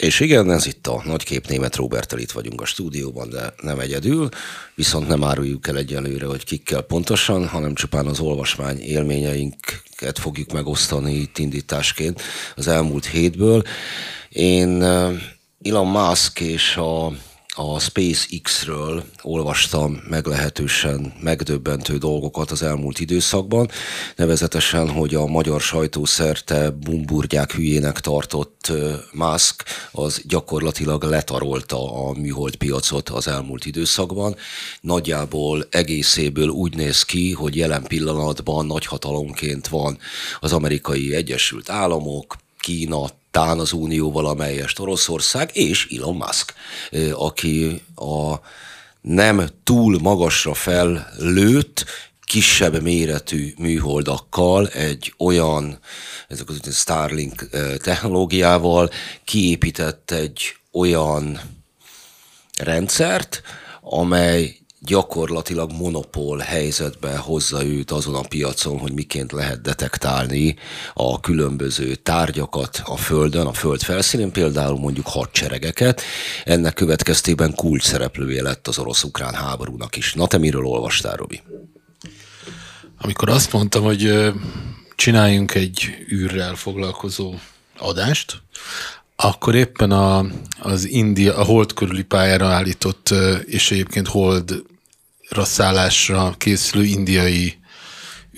És igen, ez itt a nagykép német Robertel itt vagyunk a stúdióban, de nem egyedül, viszont nem áruljuk el egyelőre, hogy kikkel pontosan, hanem csupán az olvasmány élményeinket fogjuk megosztani itt indításként az elmúlt hétből. Én eh, Elon Musk és a a SpaceX-ről olvastam meglehetősen megdöbbentő dolgokat az elmúlt időszakban, nevezetesen, hogy a magyar sajtó szerte bumburgyák hülyének tartott Musk az gyakorlatilag letarolta a műhold piacot az elmúlt időszakban. Nagyjából egészéből úgy néz ki, hogy jelen pillanatban nagyhatalomként van az amerikai Egyesült Államok, Kína, tán az Unió valamelyest Oroszország, és Elon Musk, aki a nem túl magasra fellőtt, kisebb méretű műholdakkal, egy olyan, ezek az Starlink technológiával kiépített egy olyan rendszert, amely gyakorlatilag monopól helyzetbe hozza őt azon a piacon, hogy miként lehet detektálni a különböző tárgyakat a Földön, a Föld felszínén, például mondjuk hadseregeket. Ennek következtében kult szereplője lett az orosz-ukrán háborúnak is. Na te miről olvastál, Robi? Amikor azt mondtam, hogy csináljunk egy űrrel foglalkozó adást, akkor éppen a, az India, a hold körüli pályára állított, és egyébként hold szállásra készülő indiai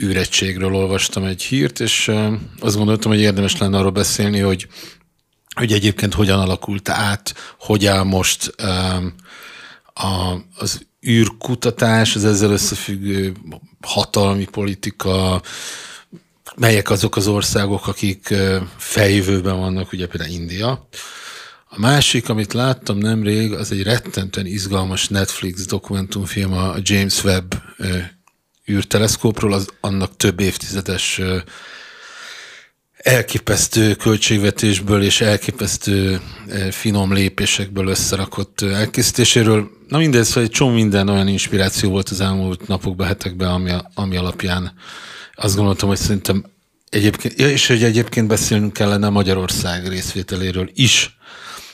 űregységről olvastam egy hírt, és azt gondoltam, hogy érdemes lenne arról beszélni, hogy, hogy egyébként hogyan alakult át, hogy áll most a, az űrkutatás, az ezzel összefüggő hatalmi politika, melyek azok az országok, akik fejjövőben vannak, ugye például India. A másik, amit láttam nemrég, az egy rettentően izgalmas Netflix dokumentumfilm a James Webb űrteleszkópról, az annak több évtizedes elképesztő költségvetésből és elképesztő finom lépésekből összerakott elkészítéséről. Na mindez, szóval egy csomó minden olyan inspiráció volt az elmúlt napokban, hetekben, ami, ami alapján azt gondoltam, hogy szerintem egyébként, és hogy egyébként beszélnünk kellene Magyarország részvételéről is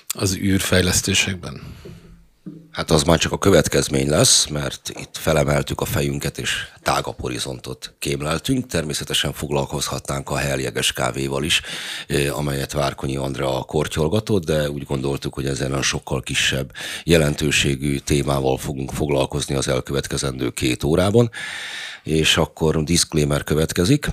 az űrfejlesztésekben. Hát az már csak a következmény lesz, mert itt felemeltük a fejünket, és tágabb horizontot kémleltünk. Természetesen foglalkozhatnánk a helyeges kávéval is, amelyet Várkonyi Andrea kortyolgatott, de úgy gondoltuk, hogy ezen a sokkal kisebb jelentőségű témával fogunk foglalkozni az elkövetkezendő két órában. És akkor disclaimer következik.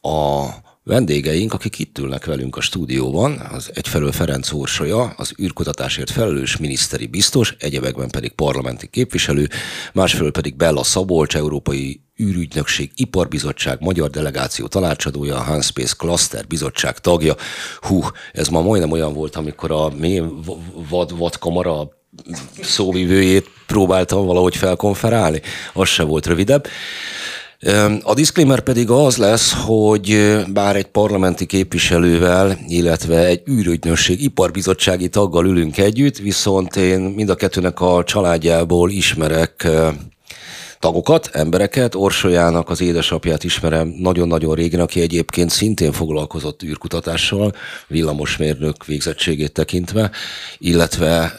A Vendégeink, akik itt ülnek velünk a stúdióban, az egyfelől Ferenc Orsolya, az űrkutatásért felelős miniszteri biztos, egyebekben pedig parlamenti képviselő, másfelől pedig Bella Szabolcs, Európai űrügynökség Iparbizottság magyar delegáció tanácsadója, a Hanspace Cluster bizottság tagja. Hú, ez ma majdnem olyan volt, amikor a mi vad, vadkamara szóvivőjét próbáltam valahogy felkonferálni. Az se volt rövidebb. A disclaimer pedig az lesz, hogy bár egy parlamenti képviselővel, illetve egy űrügynösség iparbizottsági taggal ülünk együtt, viszont én mind a kettőnek a családjából ismerek tagokat, embereket. Orsolyának az édesapját ismerem nagyon-nagyon régen, aki egyébként szintén foglalkozott űrkutatással, villamosmérnök végzettségét tekintve, illetve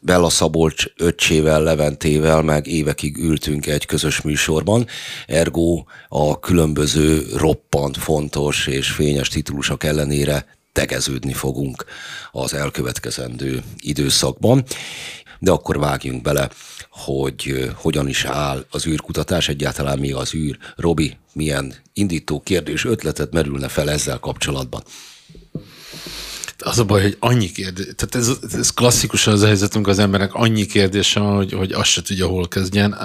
Bella Szabolcs öccsével, Leventével meg évekig ültünk egy közös műsorban, ergo a különböző roppant fontos és fényes titulusok ellenére tegeződni fogunk az elkövetkezendő időszakban. De akkor vágjunk bele hogy hogyan is áll az űrkutatás, egyáltalán mi az űr. Robi, milyen indító kérdés, ötletet merülne fel ezzel kapcsolatban? Az a baj, hogy annyi kérdés, tehát ez, ez klasszikusan az a helyzetünk az emberek, annyi kérdése van, hogy, hogy azt se tudja, hol kezdjen.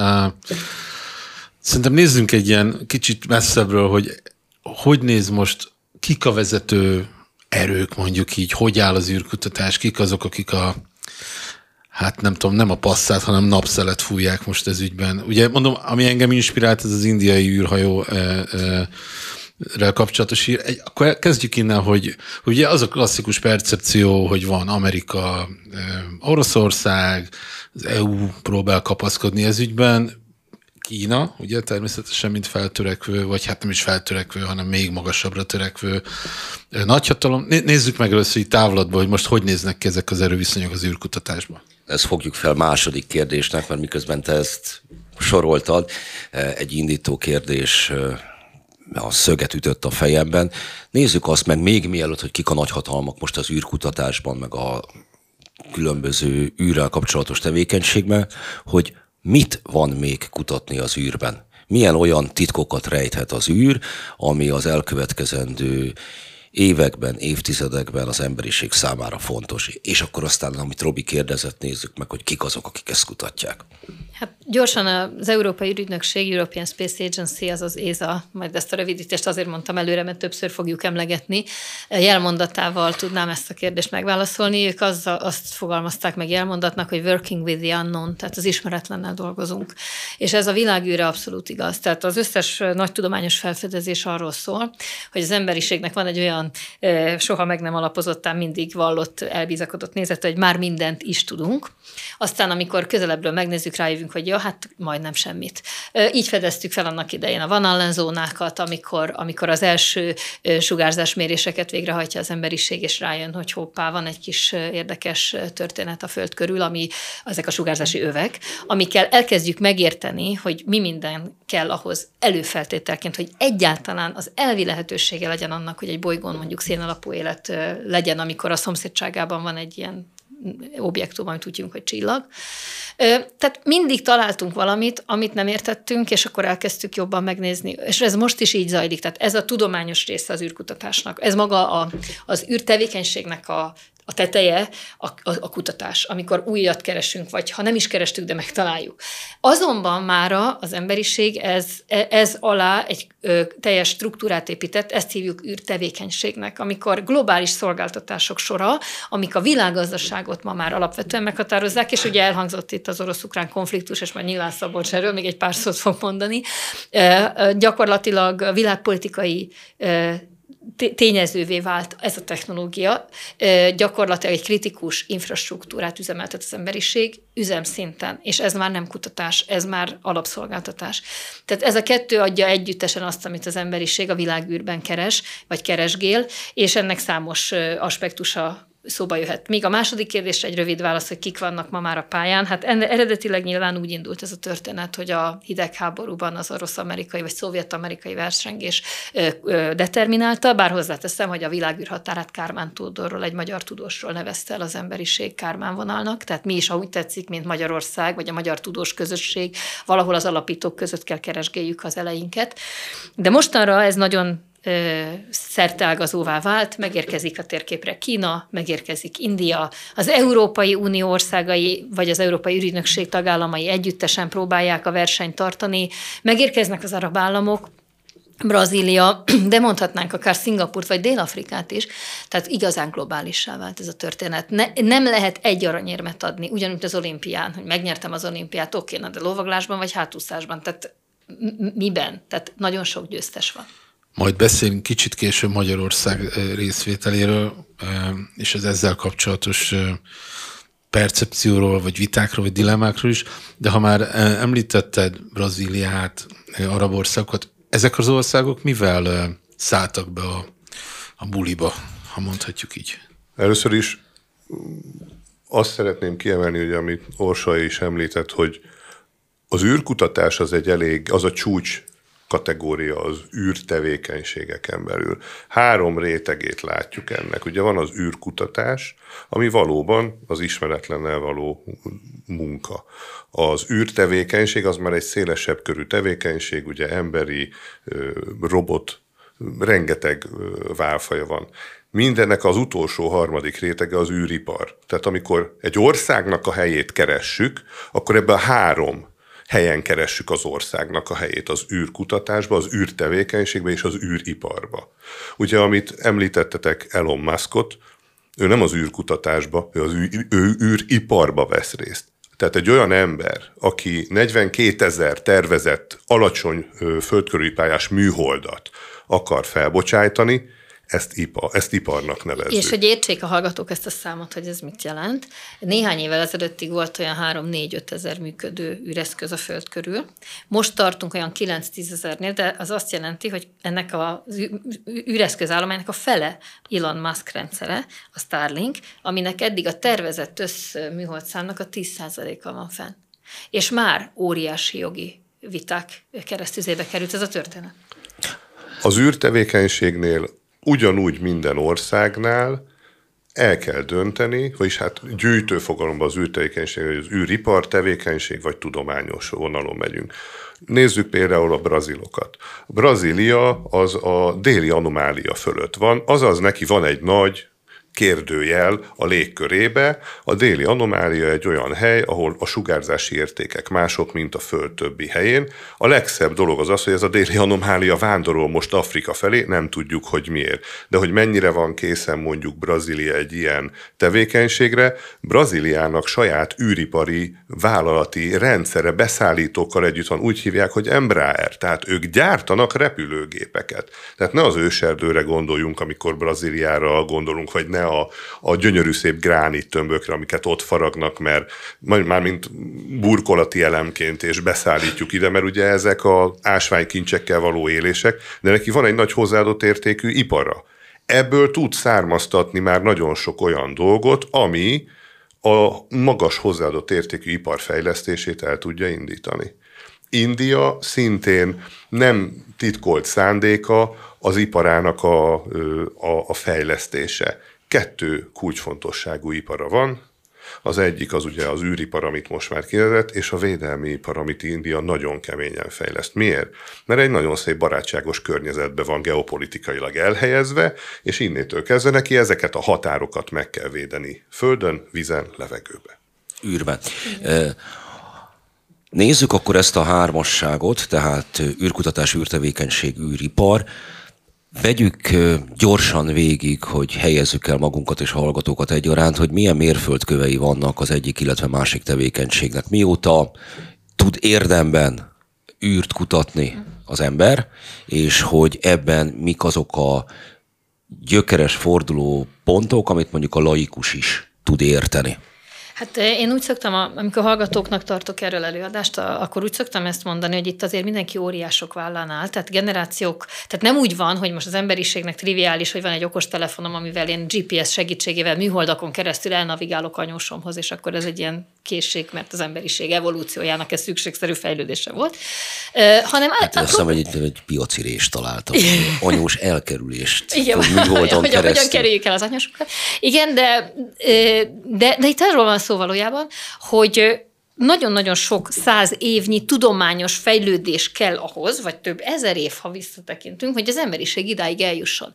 Szerintem nézzünk egy ilyen kicsit messzebbről, hogy hogy néz most, kik a vezető erők, mondjuk így, hogy áll az űrkutatás, kik azok, akik a hát nem tudom, nem a passzát, hanem napszelet fújják most ez ügyben. Ugye mondom, ami engem inspirált, ez az indiai űrhajó e, e, rel kapcsolatos hír. Egy, akkor kezdjük innen, hogy, ugye az a klasszikus percepció, hogy van Amerika, e, Oroszország, az EU próbál kapaszkodni ez ügyben. Kína, ugye természetesen, mint feltörekvő, vagy hát nem is feltörekvő, hanem még magasabbra törekvő nagyhatalom. Nézzük meg először így távlatban, hogy most hogy néznek ki ezek az erőviszonyok az űrkutatásban. Ezt fogjuk fel második kérdésnek, mert miközben te ezt soroltad, egy indító kérdés a szöget ütött a fejemben. Nézzük azt meg még mielőtt, hogy kik a nagyhatalmak most az űrkutatásban, meg a különböző űrrel kapcsolatos tevékenységben, hogy mit van még kutatni az űrben. Milyen olyan titkokat rejthet az űr, ami az elkövetkezendő években, évtizedekben az emberiség számára fontos. És akkor aztán, amit Robi kérdezett, nézzük meg, hogy kik azok, akik ezt kutatják. Hát gyorsan az Európai Ügynökség, European Space Agency, az az ESA, majd ezt a rövidítést azért mondtam előre, mert többször fogjuk emlegetni. Jelmondatával tudnám ezt a kérdést megválaszolni. Ők az, azt fogalmazták meg jelmondatnak, hogy working with the unknown, tehát az ismeretlennel dolgozunk. És ez a világűre abszolút igaz. Tehát az összes nagy tudományos felfedezés arról szól, hogy az emberiségnek van egy olyan soha meg nem alapozottán mindig vallott, elbizakodott nézet, hogy már mindent is tudunk. Aztán, amikor közelebbről megnézzük, rájövünk, hogy ja, hát majdnem semmit. Így fedeztük fel annak idején a Van Allen zónákat, amikor, amikor az első sugárzásméréseket végrehajtja az emberiség, és rájön, hogy hoppá, van egy kis érdekes történet a Föld körül, ami ezek a sugárzási övek, amikkel elkezdjük megérteni, hogy mi minden kell ahhoz előfeltételként, hogy egyáltalán az elvi lehetősége legyen annak, hogy egy bolygón mondjuk szénalapú élet legyen, amikor a szomszédságában van egy ilyen objektum, amit tudjunk, hogy csillag. Tehát mindig találtunk valamit, amit nem értettünk, és akkor elkezdtük jobban megnézni. És ez most is így zajlik. Tehát ez a tudományos része az űrkutatásnak. Ez maga a, az űrtevékenységnek a a teteje a, a, a kutatás, amikor újat keresünk, vagy ha nem is kerestük, de megtaláljuk. Azonban mára az emberiség ez, ez alá egy ö, teljes struktúrát épített, ezt hívjuk űrtevékenységnek, amikor globális szolgáltatások sora, amik a világgazdaságot ma már alapvetően meghatározzák, és ugye elhangzott itt az orosz-ukrán konfliktus, és majd nyilván Szabolcs erről még egy pár szót fog mondani, ö, gyakorlatilag a világpolitikai ö, tényezővé vált ez a technológia, gyakorlatilag egy kritikus infrastruktúrát üzemeltet az emberiség üzemszinten, és ez már nem kutatás, ez már alapszolgáltatás. Tehát ez a kettő adja együttesen azt, amit az emberiség a világűrben keres, vagy keresgél, és ennek számos aspektusa szóba jöhet. Míg a második kérdésre egy rövid válasz, hogy kik vannak ma már a pályán. Hát eredetileg nyilván úgy indult ez a történet, hogy a hidegháborúban az orosz-amerikai vagy szovjet-amerikai versengés determinálta, bár hozzáteszem, hogy a világűrhatárát Kármán Tódorról, egy magyar tudósról nevezte el az emberiség Kármán vonalnak, tehát mi is, ahogy tetszik, mint Magyarország, vagy a magyar tudós közösség, valahol az alapítók között kell keresgéljük az eleinket. De mostanra ez nagyon szerteágazóvá vált, megérkezik a térképre Kína, megérkezik India, az Európai Unió országai, vagy az Európai Ügynökség tagállamai együttesen próbálják a versenyt tartani, megérkeznek az arab államok, Brazília, de mondhatnánk akár Szingapurt vagy Dél-Afrikát is, tehát igazán globálissá vált ez a történet. Ne, nem lehet egy aranyérmet adni, ugyanúgy az olimpián, hogy megnyertem az olimpiát, oké, de lovaglásban vagy hátúszásban, tehát miben? Tehát nagyon sok győztes van. Majd beszélünk kicsit később Magyarország részvételéről, és az ezzel kapcsolatos percepcióról, vagy vitákról, vagy dilemmákról is, de ha már említetted Brazíliát, arab országokat, ezek az országok mivel szálltak be a, a buliba, ha mondhatjuk így? Először is azt szeretném kiemelni, hogy amit Orsa is említett, hogy az űrkutatás az egy elég, az a csúcs kategória az űrtevékenységeken belül. Három rétegét látjuk ennek. Ugye van az űrkutatás, ami valóban az ismeretlennel való munka. Az űrtevékenység az már egy szélesebb körű tevékenység, ugye emberi, robot, rengeteg válfaja van. Mindennek az utolsó harmadik rétege az űripar. Tehát amikor egy országnak a helyét keressük, akkor ebben a három helyen keressük az országnak a helyét az űrkutatásba, az űrtevékenységbe és az űriparba. Ugye, amit említettetek Elon Muskot, ő nem az űrkutatásba, ő az űr, ő űriparba vesz részt. Tehát egy olyan ember, aki 42 ezer tervezett alacsony földkörüli pályás műholdat akar felbocsájtani, ezt, ipa, ezt iparnak nevezzük. És hogy értsék a hallgatók ezt a számot, hogy ez mit jelent. Néhány évvel ezelőttig volt olyan 3-4-5 ezer működő űreszköz a Föld körül. Most tartunk olyan 9-10 ezernél, de az azt jelenti, hogy ennek az űreszközállománynak a fele Elon Musk rendszere, a Starlink, aminek eddig a tervezett összműholdszámnak a 10%-a van fenn. És már óriási jogi viták keresztüzébe került ez a történet. Az űrtevékenységnél ugyanúgy minden országnál el kell dönteni, vagyis hát gyűjtő fogalomban az űrtevékenység, hogy az űripar tevékenység, vagy tudományos vonalon megyünk. Nézzük például a brazilokat. Brazília az a déli anomália fölött van, azaz neki van egy nagy kérdőjel a légkörébe. A déli anomália egy olyan hely, ahol a sugárzási értékek mások, mint a Föld többi helyén. A legszebb dolog az az, hogy ez a déli anomália vándorol most Afrika felé, nem tudjuk, hogy miért. De hogy mennyire van készen mondjuk Brazília egy ilyen tevékenységre, Brazíliának saját űripari vállalati rendszere beszállítókkal együtt van, úgy hívják, hogy Embraer, tehát ők gyártanak repülőgépeket. Tehát ne az őserdőre gondoljunk, amikor Brazíliára gondolunk, vagy ne a, a gyönyörű szép gránit tömbökre, amiket ott faragnak, mert már mint burkolati elemként, és beszállítjuk ide, mert ugye ezek a ásványkincsekkel való élések, de neki van egy nagy hozzáadott értékű ipara. Ebből tud származtatni már nagyon sok olyan dolgot, ami a magas hozzáadott értékű iparfejlesztését el tudja indítani. India szintén nem titkolt szándéka az iparának a, a, a fejlesztése kettő kulcsfontosságú ipara van, az egyik az ugye az űripar, amit most már kérdezett, és a védelmi ipar, amit India nagyon keményen fejleszt. Miért? Mert egy nagyon szép barátságos környezetben van geopolitikailag elhelyezve, és innétől kezdve neki ezeket a határokat meg kell védeni. Földön, vízen, levegőbe. Űrben. Nézzük akkor ezt a hármasságot, tehát űrkutatás, űrtevékenység, űripar. Vegyük gyorsan végig, hogy helyezzük el magunkat és hallgatókat egyaránt, hogy milyen mérföldkövei vannak az egyik, illetve másik tevékenységnek. Mióta tud érdemben űrt kutatni az ember, és hogy ebben mik azok a gyökeres forduló pontok, amit mondjuk a laikus is tud érteni. Hát eh, én úgy szoktam, amikor hallgatóknak tartok erről előadást, akkor úgy szoktam ezt mondani, hogy itt azért mindenki óriások vállán áll, tehát generációk, tehát nem úgy van, hogy most az emberiségnek triviális, hogy van egy okos telefonom, amivel én GPS segítségével műholdakon keresztül elnavigálok anyósomhoz, és akkor ez egy ilyen készség, mert az emberiség evolúciójának ez szükségszerű fejlődése volt. Uh, hanem hát azt hiszem, hogy itt egy piacirést találtam, anyós elkerülést. Igen, hogy, hogy hogyan kerüljük el az anyósokat. Igen, de, de, de itt arról van szó valójában, hogy nagyon-nagyon sok száz évnyi tudományos fejlődés kell ahhoz, vagy több ezer év, ha visszatekintünk, hogy az emberiség idáig eljusson.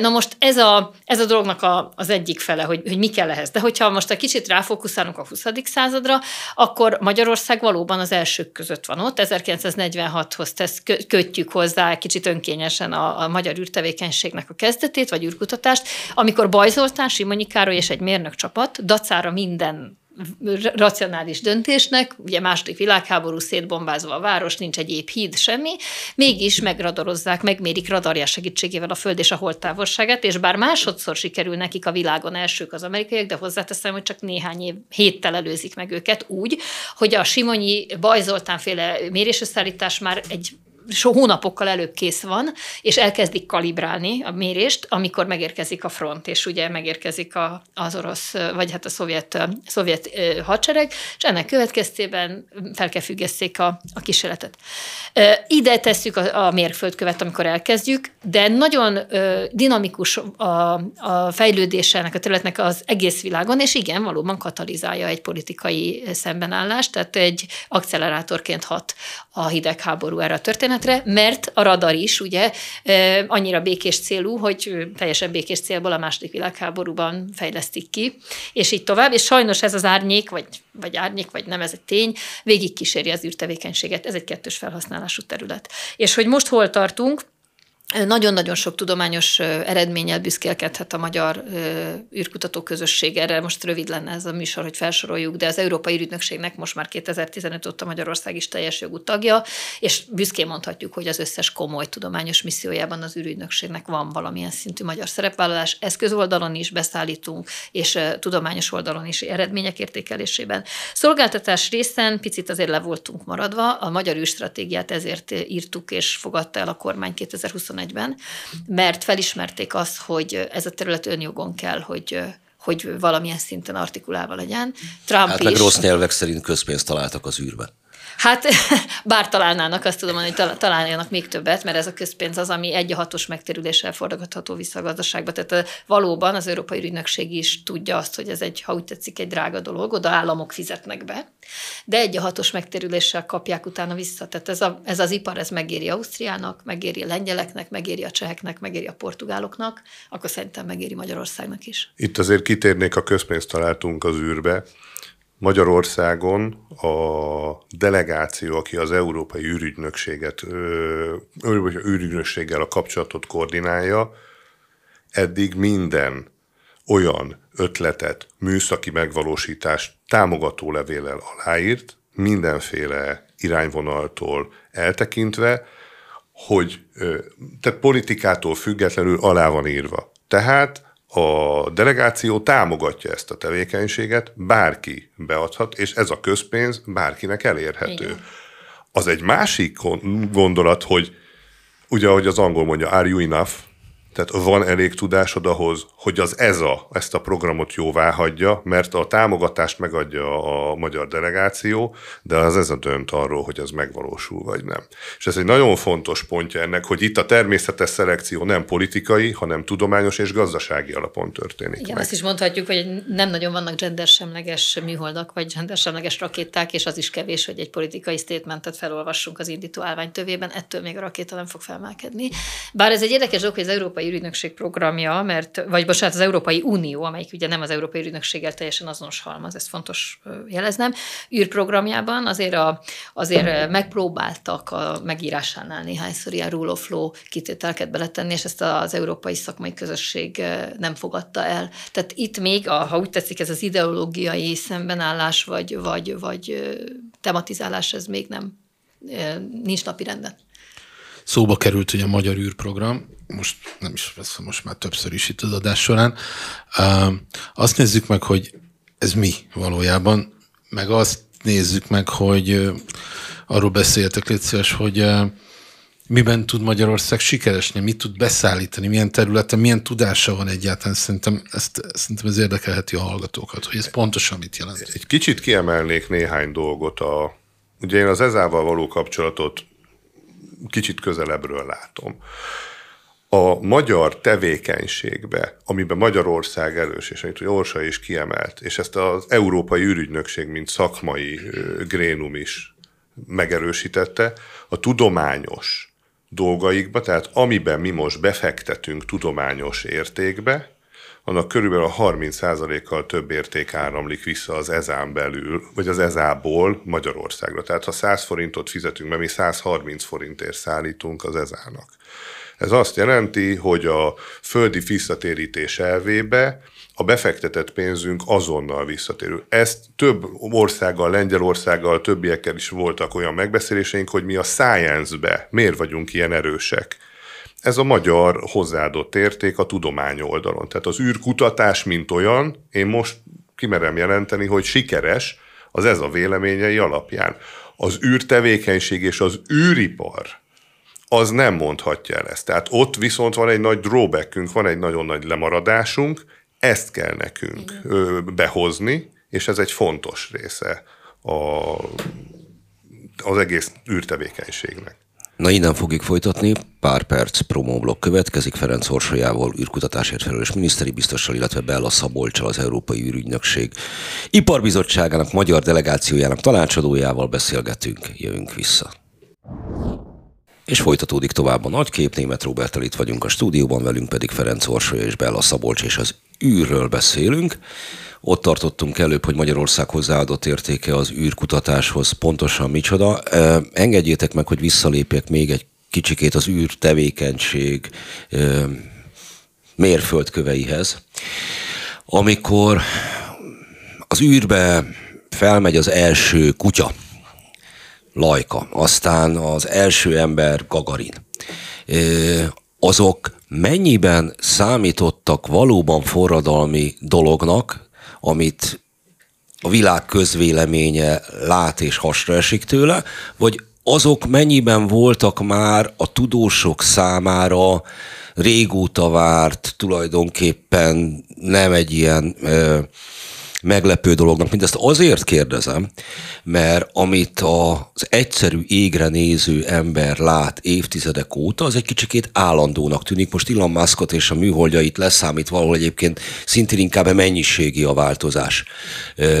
Na most ez a, ez a dolognak a, az egyik fele, hogy, hogy mi kell ehhez. De hogyha most egy kicsit ráfókuszálunk a 20. századra, akkor Magyarország valóban az elsők között van ott. 1946-hoz tesz, kötjük hozzá kicsit önkényesen a, a magyar űrtevékenységnek a kezdetét, vagy űrkutatást, amikor Bajzoltán, Simonyi Károly és egy mérnök csapat dacára minden racionális döntésnek, ugye második világháború szétbombázva a város, nincs egy épp híd, semmi, mégis megradorozzák, megmérik radarja segítségével a föld és a hold távolságát, és bár másodszor sikerül nekik a világon elsők az amerikaiak, de hozzáteszem, hogy csak néhány év, héttel előzik meg őket úgy, hogy a Simonyi Bajzoltán féle mérésösszállítás már egy so hónapokkal előbb kész van, és elkezdik kalibrálni a mérést, amikor megérkezik a front, és ugye megérkezik a, az orosz, vagy hát a szovjet, szovjet hadsereg, és ennek következtében fel kell függesszék a, a kísérletet. Ide tesszük a, a mérföldkövet, amikor elkezdjük, de nagyon dinamikus a, a fejlődése ennek a területnek az egész világon, és igen, valóban katalizálja egy politikai szembenállást, tehát egy accelerátorként hat a hidegháború erre a történet területre, mert a radar is ugye annyira békés célú, hogy teljesen békés célból a második világháborúban fejlesztik ki, és így tovább, és sajnos ez az árnyék, vagy, vagy árnyék, vagy nem, ez egy tény, végig kíséri az űrtevékenységet, ez egy kettős felhasználású terület. És hogy most hol tartunk, nagyon-nagyon sok tudományos eredménnyel büszkélkedhet a magyar űrkutató közösség. Erre most rövid lenne ez a műsor, hogy felsoroljuk, de az Európai Ürügynökségnek most már 2015 óta Magyarország is teljes jogú tagja, és büszkén mondhatjuk, hogy az összes komoly tudományos missziójában az ürügynökségnek van valamilyen szintű magyar szerepvállalás. Eszközoldalon is beszállítunk, és tudományos oldalon is eredmények értékelésében. Szolgáltatás részen picit azért le voltunk maradva, a magyar űrstratégiát ezért írtuk és fogadta el a kormány 2020 2021-ben, mert felismerték azt, hogy ez a terület önjogon kell, hogy hogy valamilyen szinten artikulálva legyen. Trump hát meg is, rossz nyelvek szerint közpénzt találtak az űrben. Hát bár találnának, azt tudom mondani, hogy találjanak még többet, mert ez a közpénz az, ami egy a hatos megtérüléssel forgatható vissza a gazdaságba. Tehát valóban az Európai Ügynökség is tudja azt, hogy ez egy, ha úgy tetszik, egy drága dolog, oda államok fizetnek be, de egy a hatos megtérüléssel kapják utána vissza. Tehát ez, a, ez az ipar, ez megéri Ausztriának, megéri a lengyeleknek, megéri a cseheknek, megéri a portugáloknak, akkor szerintem megéri Magyarországnak is. Itt azért kitérnék, a közpénzt találtunk az űrbe, Magyarországon a delegáció, aki az Európai űrügynökséget, űrügynökséggel a kapcsolatot koordinálja, eddig minden olyan ötletet, műszaki megvalósítást támogató levéllel aláírt, mindenféle irányvonaltól eltekintve, hogy tehát politikától függetlenül alá van írva. Tehát a delegáció támogatja ezt a tevékenységet, bárki beadhat, és ez a közpénz bárkinek elérhető. Igen. Az egy másik gondolat, hogy ugye, ahogy az angol mondja, are you enough? Tehát van elég tudásod ahhoz, hogy az EZA ezt a programot jóvá hagyja, mert a támogatást megadja a magyar delegáció, de az EZA dönt arról, hogy ez megvalósul vagy nem. És ez egy nagyon fontos pontja ennek, hogy itt a természetes szelekció nem politikai, hanem tudományos és gazdasági alapon történik. Igen, meg. azt is mondhatjuk, hogy nem nagyon vannak gendersemleges műholdak, vagy gendersemleges rakéták, és az is kevés, hogy egy politikai statementet felolvassunk az indító állvány tövében, ettől még a rakéta nem fog felmelkedni. Bár ez egy érdekes dolog, hogy az Európai Ürügynökség programja, mert, vagy bocsánat, az Európai Unió, amelyik ugye nem az Európai Ürügynökséggel teljesen azonos halmaz, ez fontos jeleznem, űrprogramjában azért, a, azért megpróbáltak a megírásánál néhányszor ilyen rule of law kitételket beletenni, és ezt az európai szakmai közösség nem fogadta el. Tehát itt még, a, ha úgy tetszik, ez az ideológiai szembenállás, vagy, vagy, vagy tematizálás, ez még nem nincs napi renden. Szóba került ugye a Magyar űrprogram, most nem is veszem, most már többször is itt az adás során. Azt nézzük meg, hogy ez mi valójában, meg azt nézzük meg, hogy arról beszéltek, légy szíves, hogy miben tud Magyarország sikeresni, mit tud beszállítani, milyen területen, milyen tudása van egyáltalán. Szerintem, ezt, szerintem ez érdekelheti a hallgatókat, hogy ez pontosan mit jelent. Egy kicsit kiemelnék néhány dolgot. A, ugye én az ezával való kapcsolatot kicsit közelebbről látom. A magyar tevékenységbe, amiben Magyarország erős, és amit Orsa is kiemelt, és ezt az Európai űrügynökség, mint szakmai grénum is megerősítette, a tudományos dolgaikba, tehát amiben mi most befektetünk tudományos értékbe, annak körülbelül a 30%-kal több érték áramlik vissza az ezán belül, vagy az ezából Magyarországra. Tehát ha 100 forintot fizetünk, mert mi 130 forintért szállítunk az ezának. Ez azt jelenti, hogy a földi visszatérítés elvébe a befektetett pénzünk azonnal visszatérül. Ezt több országgal, Lengyelországgal, többiekkel is voltak olyan megbeszéléseink, hogy mi a science-be miért vagyunk ilyen erősek. Ez a magyar hozzáadott érték a tudomány oldalon. Tehát az űrkutatás, mint olyan, én most kimerem jelenteni, hogy sikeres, az ez a véleményei alapján. Az űrtevékenység és az űripar az nem mondhatja el ezt. Tehát ott viszont van egy nagy drawbackünk, van egy nagyon nagy lemaradásunk, ezt kell nekünk Igen. behozni, és ez egy fontos része a, az egész űrtevékenységnek. Na innen fogjuk folytatni, pár perc promóblok következik Ferenc Orsolyával, űrkutatásért felelős miniszteri biztossal, illetve Bella Szabolcsal, az Európai űrügynökség iparbizottságának magyar delegációjának tanácsadójával beszélgetünk, jövünk vissza. És folytatódik tovább a nagykép, német Robertel itt vagyunk a stúdióban, velünk pedig Ferenc Orsolya és Bella Szabolcs, és az űrről beszélünk. Ott tartottunk előbb, hogy Magyarország hozzáadott értéke az űrkutatáshoz pontosan micsoda. Engedjétek meg, hogy visszalépjek még egy kicsikét az űr tevékenység mérföldköveihez, amikor az űrbe felmegy az első kutya, Lajka, aztán az első ember Gagarin. Azok mennyiben számítottak valóban forradalmi dolognak, amit a világ közvéleménye lát és hasra esik tőle, vagy azok mennyiben voltak már a tudósok számára régóta várt, tulajdonképpen nem egy ilyen ö, meglepő dolognak. Mindezt azért kérdezem, mert amit az egyszerű égre néző ember lát évtizedek óta, az egy kicsikét állandónak tűnik. Most Elon Muskot és a műholdjait leszámít valahol egyébként szintén inkább mennyiségi a változás,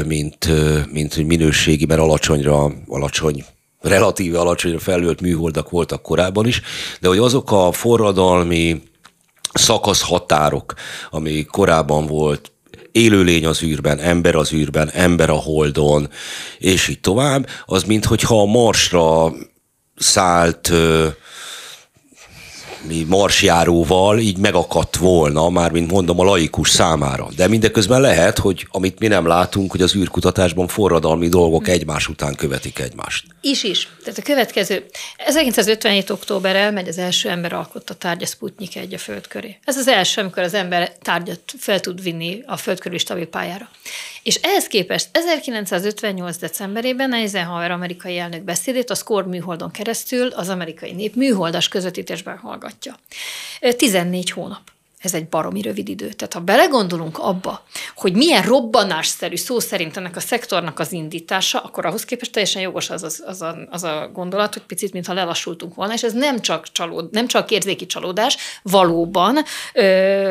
mint, mint minőségi, mert alacsonyra, alacsony relatíve alacsonyra felült műholdak voltak korábban is, de hogy azok a forradalmi szakaszhatárok, ami korábban volt, élőlény az űrben, ember az űrben, ember a holdon, és így tovább, az minthogyha a Marsra szállt marsjáróval így megakadt volna, már mint mondom, a laikus számára. De mindeközben lehet, hogy amit mi nem látunk, hogy az űrkutatásban forradalmi dolgok egymás után követik egymást. Is is. Tehát a következő. 1957. október elmegy az első ember alkotta tárgya Sputnik egy a föld köré. Ez az első, amikor az ember tárgyat fel tud vinni a föld körüli stabil pályára. És ehhez képest 1958. decemberében Eisenhower amerikai elnök beszédét a Score műholdon keresztül az amerikai nép műholdas közvetítésben hallgatja. 14 hónap. Ez egy baromi rövid idő. Tehát ha belegondolunk abba, hogy milyen robbanásszerű szó szerint ennek a szektornak az indítása, akkor ahhoz képest teljesen jogos az, az, az, a, az a gondolat, hogy picit, mintha lelassultunk volna, és ez nem csak, csalód, nem csak érzéki csalódás, valóban ö,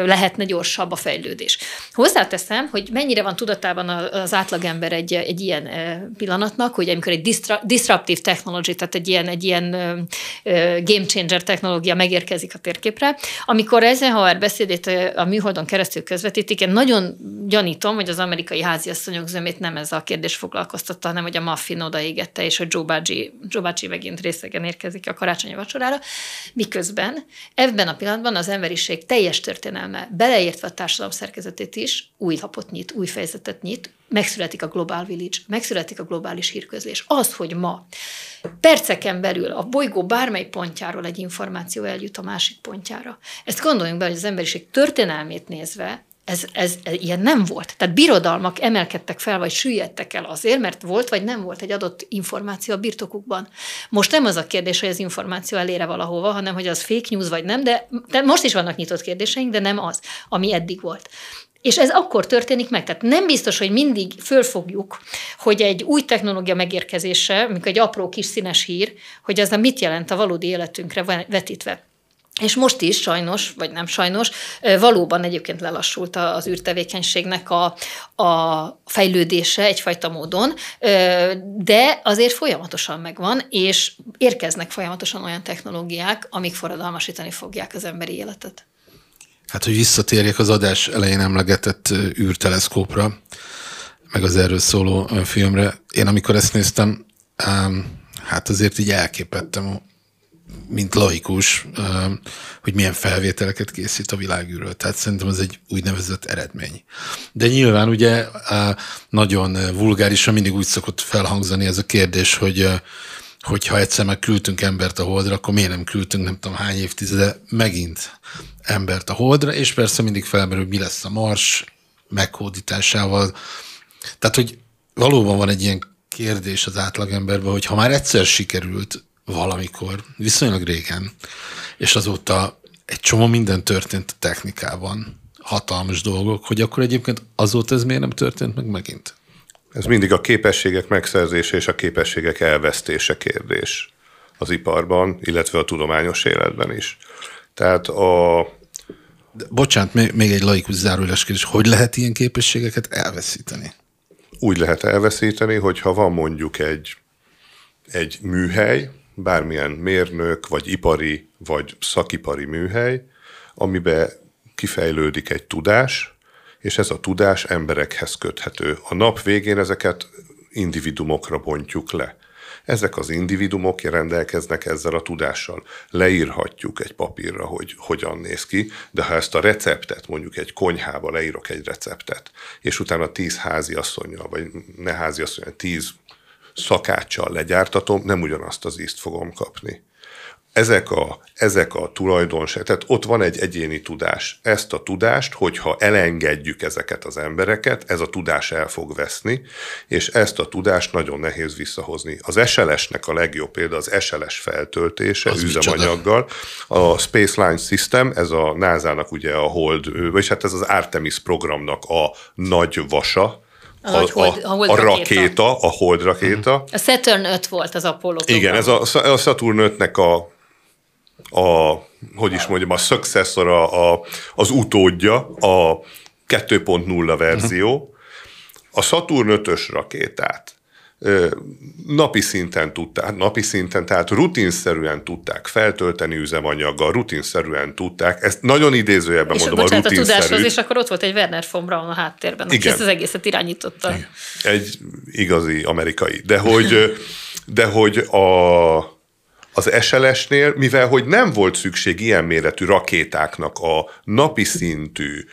lehetne gyorsabb a fejlődés. Hozzáteszem, hogy mennyire van tudatában az átlagember egy, egy ilyen pillanatnak, hogy amikor egy disruptive technology, tehát egy ilyen, egy ilyen game changer technológia megérkezik a térképre, amikor Eisenhower beszél beszédét a műholdon keresztül közvetítik. Én nagyon gyanítom, hogy az amerikai háziasszonyok zömét nem ez a kérdés foglalkoztatta, hanem hogy a muffin odaégette, és hogy Joe Bácsi, Joe Bácsi megint részegen érkezik a karácsonyi vacsorára. Miközben ebben a pillanatban az emberiség teljes történelme, beleértve a társadalom szerkezetét is, új lapot nyit, új fejezetet nyit, megszületik a Global Village, megszületik a globális hírközlés. Az, hogy ma perceken belül a bolygó bármely pontjáról egy információ eljut a másik pontjára. Ezt gondoljunk be, hogy az emberiség történelmét nézve ez, ez, ez ilyen nem volt. Tehát birodalmak emelkedtek fel, vagy süllyedtek el azért, mert volt, vagy nem volt egy adott információ a birtokukban. Most nem az a kérdés, hogy az információ elére valahova, hanem hogy az fake news, vagy nem, de, de most is vannak nyitott kérdéseink, de nem az, ami eddig volt. És ez akkor történik meg. Tehát nem biztos, hogy mindig fölfogjuk, hogy egy új technológia megérkezése, amikor egy apró kis színes hír, hogy ez mit jelent a valódi életünkre vetítve. És most is sajnos, vagy nem sajnos, valóban egyébként lelassult az űrtevékenységnek a, a fejlődése egyfajta módon, de azért folyamatosan megvan, és érkeznek folyamatosan olyan technológiák, amik forradalmasítani fogják az emberi életet. Hát, hogy visszatérjek az adás elején emlegetett űrteleszkópra, meg az erről szóló filmre. Én amikor ezt néztem, hát azért így elképettem, mint laikus, hogy milyen felvételeket készít a világűről. Tehát szerintem ez egy úgynevezett eredmény. De nyilván ugye nagyon vulgárisan mindig úgy szokott felhangzani ez a kérdés, hogy hogyha egyszer meg küldtünk embert a holdra, akkor miért nem küldtünk nem tudom hány évtizede megint embert a holdra, és persze mindig felmerül, mi lesz a mars meghódításával. Tehát, hogy valóban van egy ilyen kérdés az átlagemberben, hogy ha már egyszer sikerült valamikor, viszonylag régen, és azóta egy csomó minden történt a technikában, hatalmas dolgok, hogy akkor egyébként azóta ez miért nem történt meg megint? Ez mindig a képességek megszerzése és a képességek elvesztése kérdés az iparban, illetve a tudományos életben is. Tehát a... De, bocsánat, még, még egy laikus zárójeles kérdés. Hogy lehet ilyen képességeket elveszíteni? Úgy lehet elveszíteni, hogyha van mondjuk egy, egy műhely, bármilyen mérnök, vagy ipari, vagy szakipari műhely, amiben kifejlődik egy tudás, és ez a tudás emberekhez köthető. A nap végén ezeket individumokra bontjuk le. Ezek az individumok rendelkeznek ezzel a tudással. Leírhatjuk egy papírra, hogy hogyan néz ki, de ha ezt a receptet, mondjuk egy konyhába leírok egy receptet, és utána tíz háziasszonyjal, vagy ne háziasszonyjal, tíz szakáccsal legyártatom, nem ugyanazt az ízt fogom kapni ezek a, ezek a tulajdonság, tehát ott van egy egyéni tudás. Ezt a tudást, hogyha elengedjük ezeket az embereket, ez a tudás el fog veszni, és ezt a tudást nagyon nehéz visszahozni. Az SLS-nek a legjobb példa az SLS feltöltése az üzemanyaggal. A Space Line System, ez a NASA-nak ugye a Hold, vagy hát ez az Artemis programnak a nagy vasa, a, a, hold, a, hold a rakéta, a Hold rakéta. A Saturn 5 volt az Apollo program. Igen, ez a, a Saturn 5-nek a a, hogy is mondjam, a successor, a, a, az utódja, a 2.0 verzió, a Saturn 5-ös rakétát napi szinten tudták, napi szinten, tehát rutinszerűen tudták feltölteni üzemanyaggal, rutinszerűen tudták, ezt nagyon idézőjelben és mondom, bocsánat, a rutinszerű. a tudáshoz, és akkor ott volt egy Werner von Braun a háttérben, aki ezt az egészet irányította. Igen. Egy igazi amerikai. De hogy, de hogy a, az SLS-nél, mivel hogy nem volt szükség ilyen méretű rakétáknak a napi szintű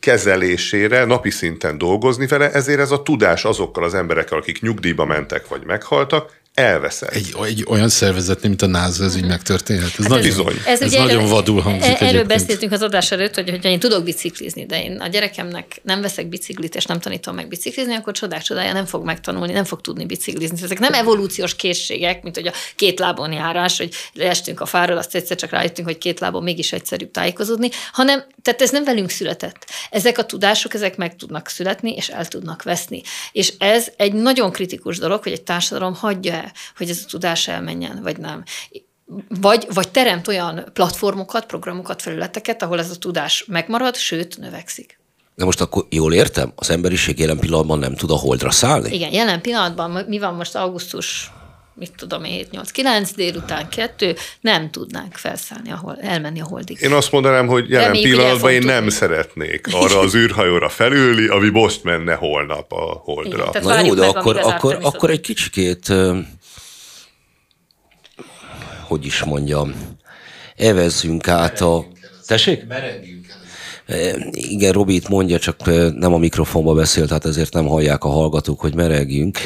kezelésére, napi szinten dolgozni vele, ezért ez a tudás azokkal az emberekkel, akik nyugdíjba mentek vagy meghaltak, elveszett. Egy, egy olyan szervezet, mint a NASA, ez így megtörténhet. Ez, hát nagyon, bizony. ez, ez ugye nagyon erről, vadul hangzik. Erről egyébként. beszéltünk az adás előtt, hogy, hogy én tudok biciklizni, de én a gyerekemnek nem veszek biciklit, és nem tanítom meg biciklizni, akkor csodák csodája nem fog megtanulni, nem fog tudni biciklizni. Ezek nem evolúciós készségek, mint hogy a két lábon járás, hogy leestünk a fáról, azt egyszer csak rájöttünk, hogy két lábon mégis egyszerűbb tájékozódni, hanem tehát ez nem velünk született. Ezek a tudások, ezek meg tudnak születni, és el tudnak veszni. És ez egy nagyon kritikus dolog, hogy egy társadalom hagyja el hogy ez a tudás elmenjen, vagy nem. Vagy, vagy teremt olyan platformokat, programokat, felületeket, ahol ez a tudás megmarad, sőt, növekszik. De most akkor jól értem, az emberiség jelen pillanatban nem tud a holdra szállni? Igen, jelen pillanatban, mi van most augusztus mit tudom én, 7-8-9 délután 2, nem tudnánk felszállni, ahol, elmenni a holdig. Én azt mondanám, hogy jelen Reméljük, pillanatban én nem tudni. szeretnék arra az űrhajóra felülni, ami most menne holnap a holdra. Igen, Na jó, de akkor, akkor, akkor egy kicsikét hogy is mondjam, evezzünk át a... Tessék? Igen, Robi itt mondja, csak nem a mikrofonba beszélt, tehát ezért nem hallják a hallgatók, hogy meregjünk.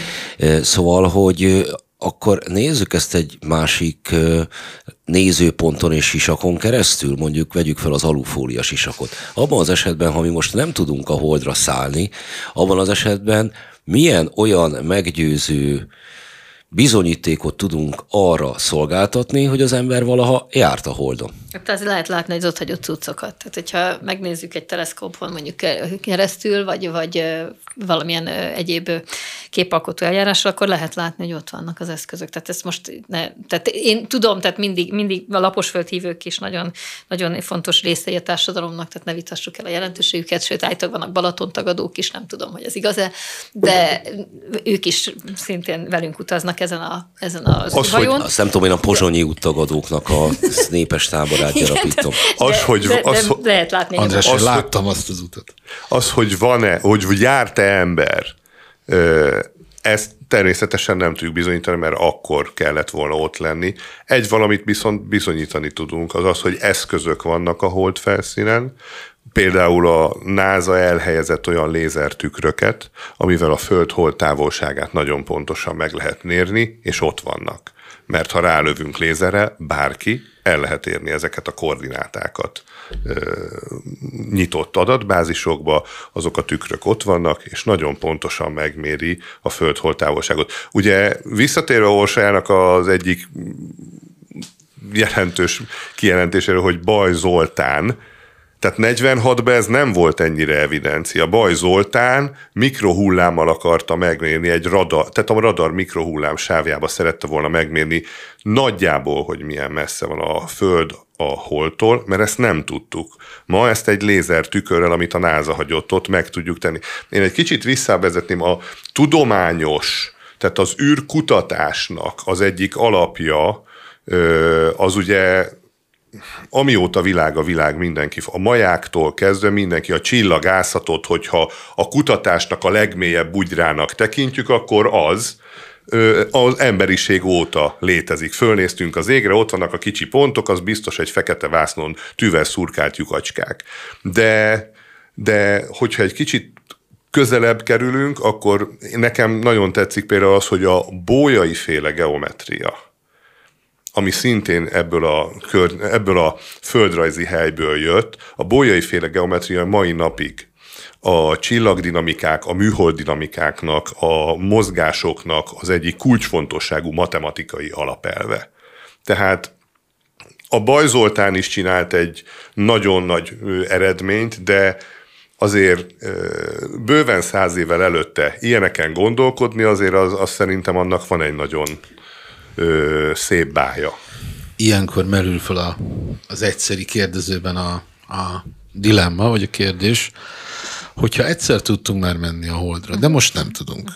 Szóval, hogy akkor nézzük ezt egy másik nézőponton és sisakon keresztül, mondjuk vegyük fel az alufólia sisakot. Abban az esetben, ha mi most nem tudunk a holdra szállni, abban az esetben milyen olyan meggyőző bizonyítékot tudunk arra szolgáltatni, hogy az ember valaha járt a Holdon. Hát lehet látni az ott hagyott cuccokat. Tehát, hogyha megnézzük egy teleszkópon mondjuk keresztül, vagy, vagy valamilyen egyéb képalkotó eljárásra, akkor lehet látni, hogy ott vannak az eszközök. Tehát ezt most ne, tehát én tudom, tehát mindig, mindig a laposföldhívők is nagyon, nagyon fontos részei a társadalomnak, tehát ne vitassuk el a jelentőségüket, sőt, állítólag vannak Balaton is, nem tudom, hogy ez igaz-e, de ők is szintén velünk utaznak ezen, a, ezen az az. Hogy, azt nem tudom, én a pozsonyi úttagadóknak a népes táborát gyarapítom. Az, hogy, de, az, de, lehet látni. András, az, láttam azt az utat. Az, hogy van-e, hogy járt-e ember, ezt természetesen nem tudjuk bizonyítani, mert akkor kellett volna ott lenni. Egy valamit viszont bizonyítani tudunk, az az, hogy eszközök vannak a hold felszínen, Például a NASA elhelyezett olyan lézertükröket, amivel a Föld hold távolságát nagyon pontosan meg lehet mérni, és ott vannak. Mert ha rálövünk lézerrel, bárki el lehet érni ezeket a koordinátákat nyitott adatbázisokba, azok a tükrök ott vannak, és nagyon pontosan megméri a föld távolságot. Ugye visszatérve Orsájának az egyik jelentős kijelentéséről, hogy Baj Zoltán tehát 46-ban ez nem volt ennyire evidencia. Baj Zoltán mikrohullámmal akarta megmérni egy radar, tehát a radar mikrohullám sávjába szerette volna megmérni nagyjából, hogy milyen messze van a Föld a holtól, mert ezt nem tudtuk. Ma ezt egy lézer tükörrel, amit a NASA hagyott ott, meg tudjuk tenni. Én egy kicsit visszavezetném a tudományos, tehát az űrkutatásnak az egyik alapja, az ugye amióta világ a világ mindenki, a majáktól kezdve mindenki a csillagászatot, hogyha a kutatásnak a legmélyebb bugyrának tekintjük, akkor az, az emberiség óta létezik. Fölnéztünk az égre, ott vannak a kicsi pontok, az biztos egy fekete vásznon tűvel szurkált lyukacskák. De, de hogyha egy kicsit közelebb kerülünk, akkor nekem nagyon tetszik például az, hogy a bójai féle geometria, ami szintén ebből a, kör, ebből a földrajzi helyből jött, a bójai féle geometria mai napig a csillagdinamikák, a műholddinamikáknak, a mozgásoknak az egyik kulcsfontosságú matematikai alapelve. Tehát a Bajzoltán is csinált egy nagyon nagy eredményt, de azért bőven száz évvel előtte ilyeneken gondolkodni, azért az, az szerintem annak van egy nagyon ö, szép bája. Ilyenkor merül fel a, az egyszeri kérdezőben a, a dilemma, vagy a kérdés, hogyha egyszer tudtunk már menni a Holdra, de most nem tudunk.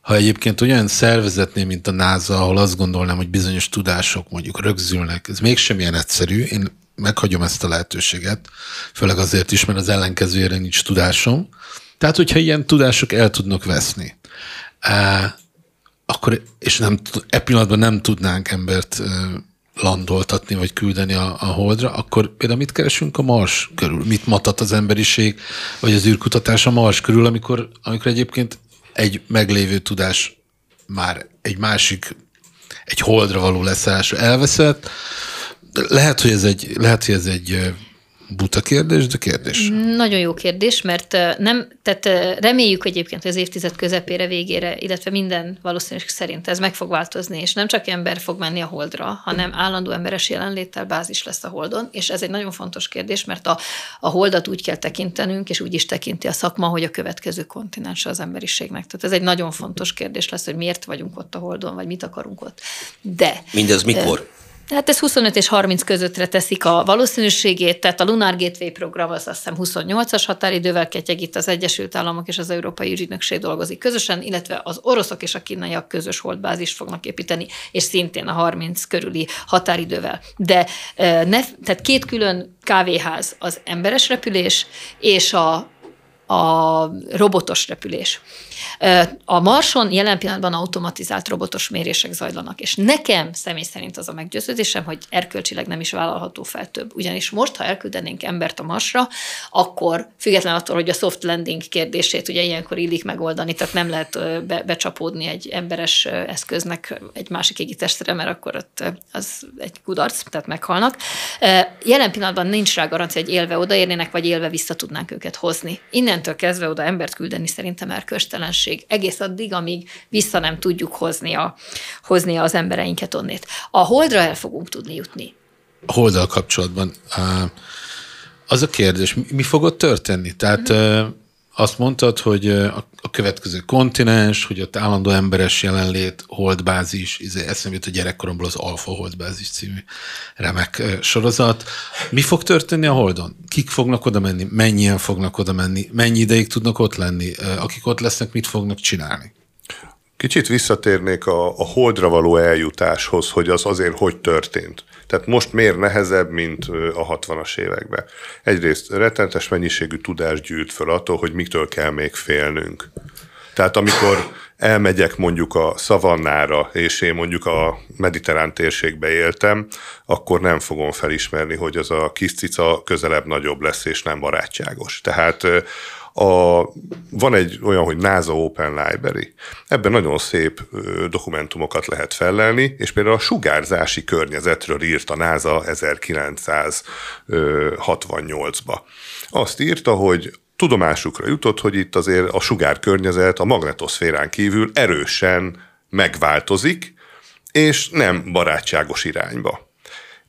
Ha egyébként olyan szervezetnél, mint a NASA, ahol azt gondolnám, hogy bizonyos tudások mondjuk rögzülnek, ez mégsem ilyen egyszerű, én meghagyom ezt a lehetőséget, főleg azért is, mert az ellenkezőjére nincs tudásom. Tehát, hogyha ilyen tudások el tudnak veszni, akkor, és nem, e pillanatban nem tudnánk embert landoltatni, vagy küldeni a, a holdra, akkor például mit keresünk a Mars körül? Mit matat az emberiség, vagy az űrkutatás a Mars körül, amikor, amikor egyébként egy meglévő tudás már egy másik, egy holdra való leszállásra elveszett. Lehet, hogy ez egy, lehet, hogy ez egy buta kérdés, de kérdés. Nagyon jó kérdés, mert nem, tehát reméljük egyébként, hogy az évtized közepére, végére, illetve minden valószínűség szerint ez meg fog változni, és nem csak ember fog menni a holdra, hanem állandó emberes jelenléttel bázis lesz a holdon, és ez egy nagyon fontos kérdés, mert a, a holdat úgy kell tekintenünk, és úgy is tekinti a szakma, hogy a következő kontinens az emberiségnek. Tehát ez egy nagyon fontos kérdés lesz, hogy miért vagyunk ott a holdon, vagy mit akarunk ott. De... Mindez mikor? Hát ez 25 és 30 közöttre teszik a valószínűségét, tehát a Lunar Gateway program az azt hiszem 28-as határidővel ketyeg, az Egyesült Államok és az Európai Ügynökség dolgozik közösen, illetve az oroszok és a kínaiak közös holdbázist fognak építeni, és szintén a 30 körüli határidővel. De ne, tehát két külön kávéház, az emberes repülés és a, a robotos repülés. A Marson jelen pillanatban automatizált robotos mérések zajlanak, és nekem személy szerint az a meggyőződésem, hogy erkölcsileg nem is vállalható fel több. Ugyanis most, ha elküldenénk embert a Marsra, akkor független attól, hogy a soft landing kérdését ugye ilyenkor illik megoldani, tehát nem lehet be, becsapódni egy emberes eszköznek egy másik égitestre, mert akkor ott az egy kudarc, tehát meghalnak. Jelen pillanatban nincs rá garancia, hogy élve odaérnének, vagy élve vissza tudnánk őket hozni. Innentől kezdve oda embert küldeni szerintem erköstelenség lehetőség egész addig, amíg vissza nem tudjuk hozni, a, hozni az embereinket onnét. A holdra el fogunk tudni jutni. A holddal kapcsolatban az a kérdés, mi fog ott történni? Tehát mm-hmm. Azt mondtad, hogy a következő kontinens, hogy ott állandó emberes jelenlét, holdbázis, izé, eszembe jut a gyerekkoromból az Alfa Holdbázis című remek sorozat. Mi fog történni a Holdon? Kik fognak oda menni? Mennyien fognak oda menni? Mennyi ideig tudnak ott lenni? Akik ott lesznek, mit fognak csinálni? Kicsit visszatérnék a, a holdra való eljutáshoz, hogy az azért hogy történt. Tehát most miért nehezebb, mint a 60-as években? Egyrészt rettenetes mennyiségű tudás gyűlt föl attól, hogy mitől kell még félnünk. Tehát amikor elmegyek mondjuk a szavannára, és én mondjuk a mediterrán térségbe éltem, akkor nem fogom felismerni, hogy az a kis cica közelebb nagyobb lesz, és nem barátságos. Tehát a, van egy olyan, hogy NASA Open Library. Ebben nagyon szép dokumentumokat lehet fellelni, és például a sugárzási környezetről írt a NASA 1968-ba. Azt írta, hogy tudomásukra jutott, hogy itt azért a sugárkörnyezet a magnetoszférán kívül erősen megváltozik, és nem barátságos irányba.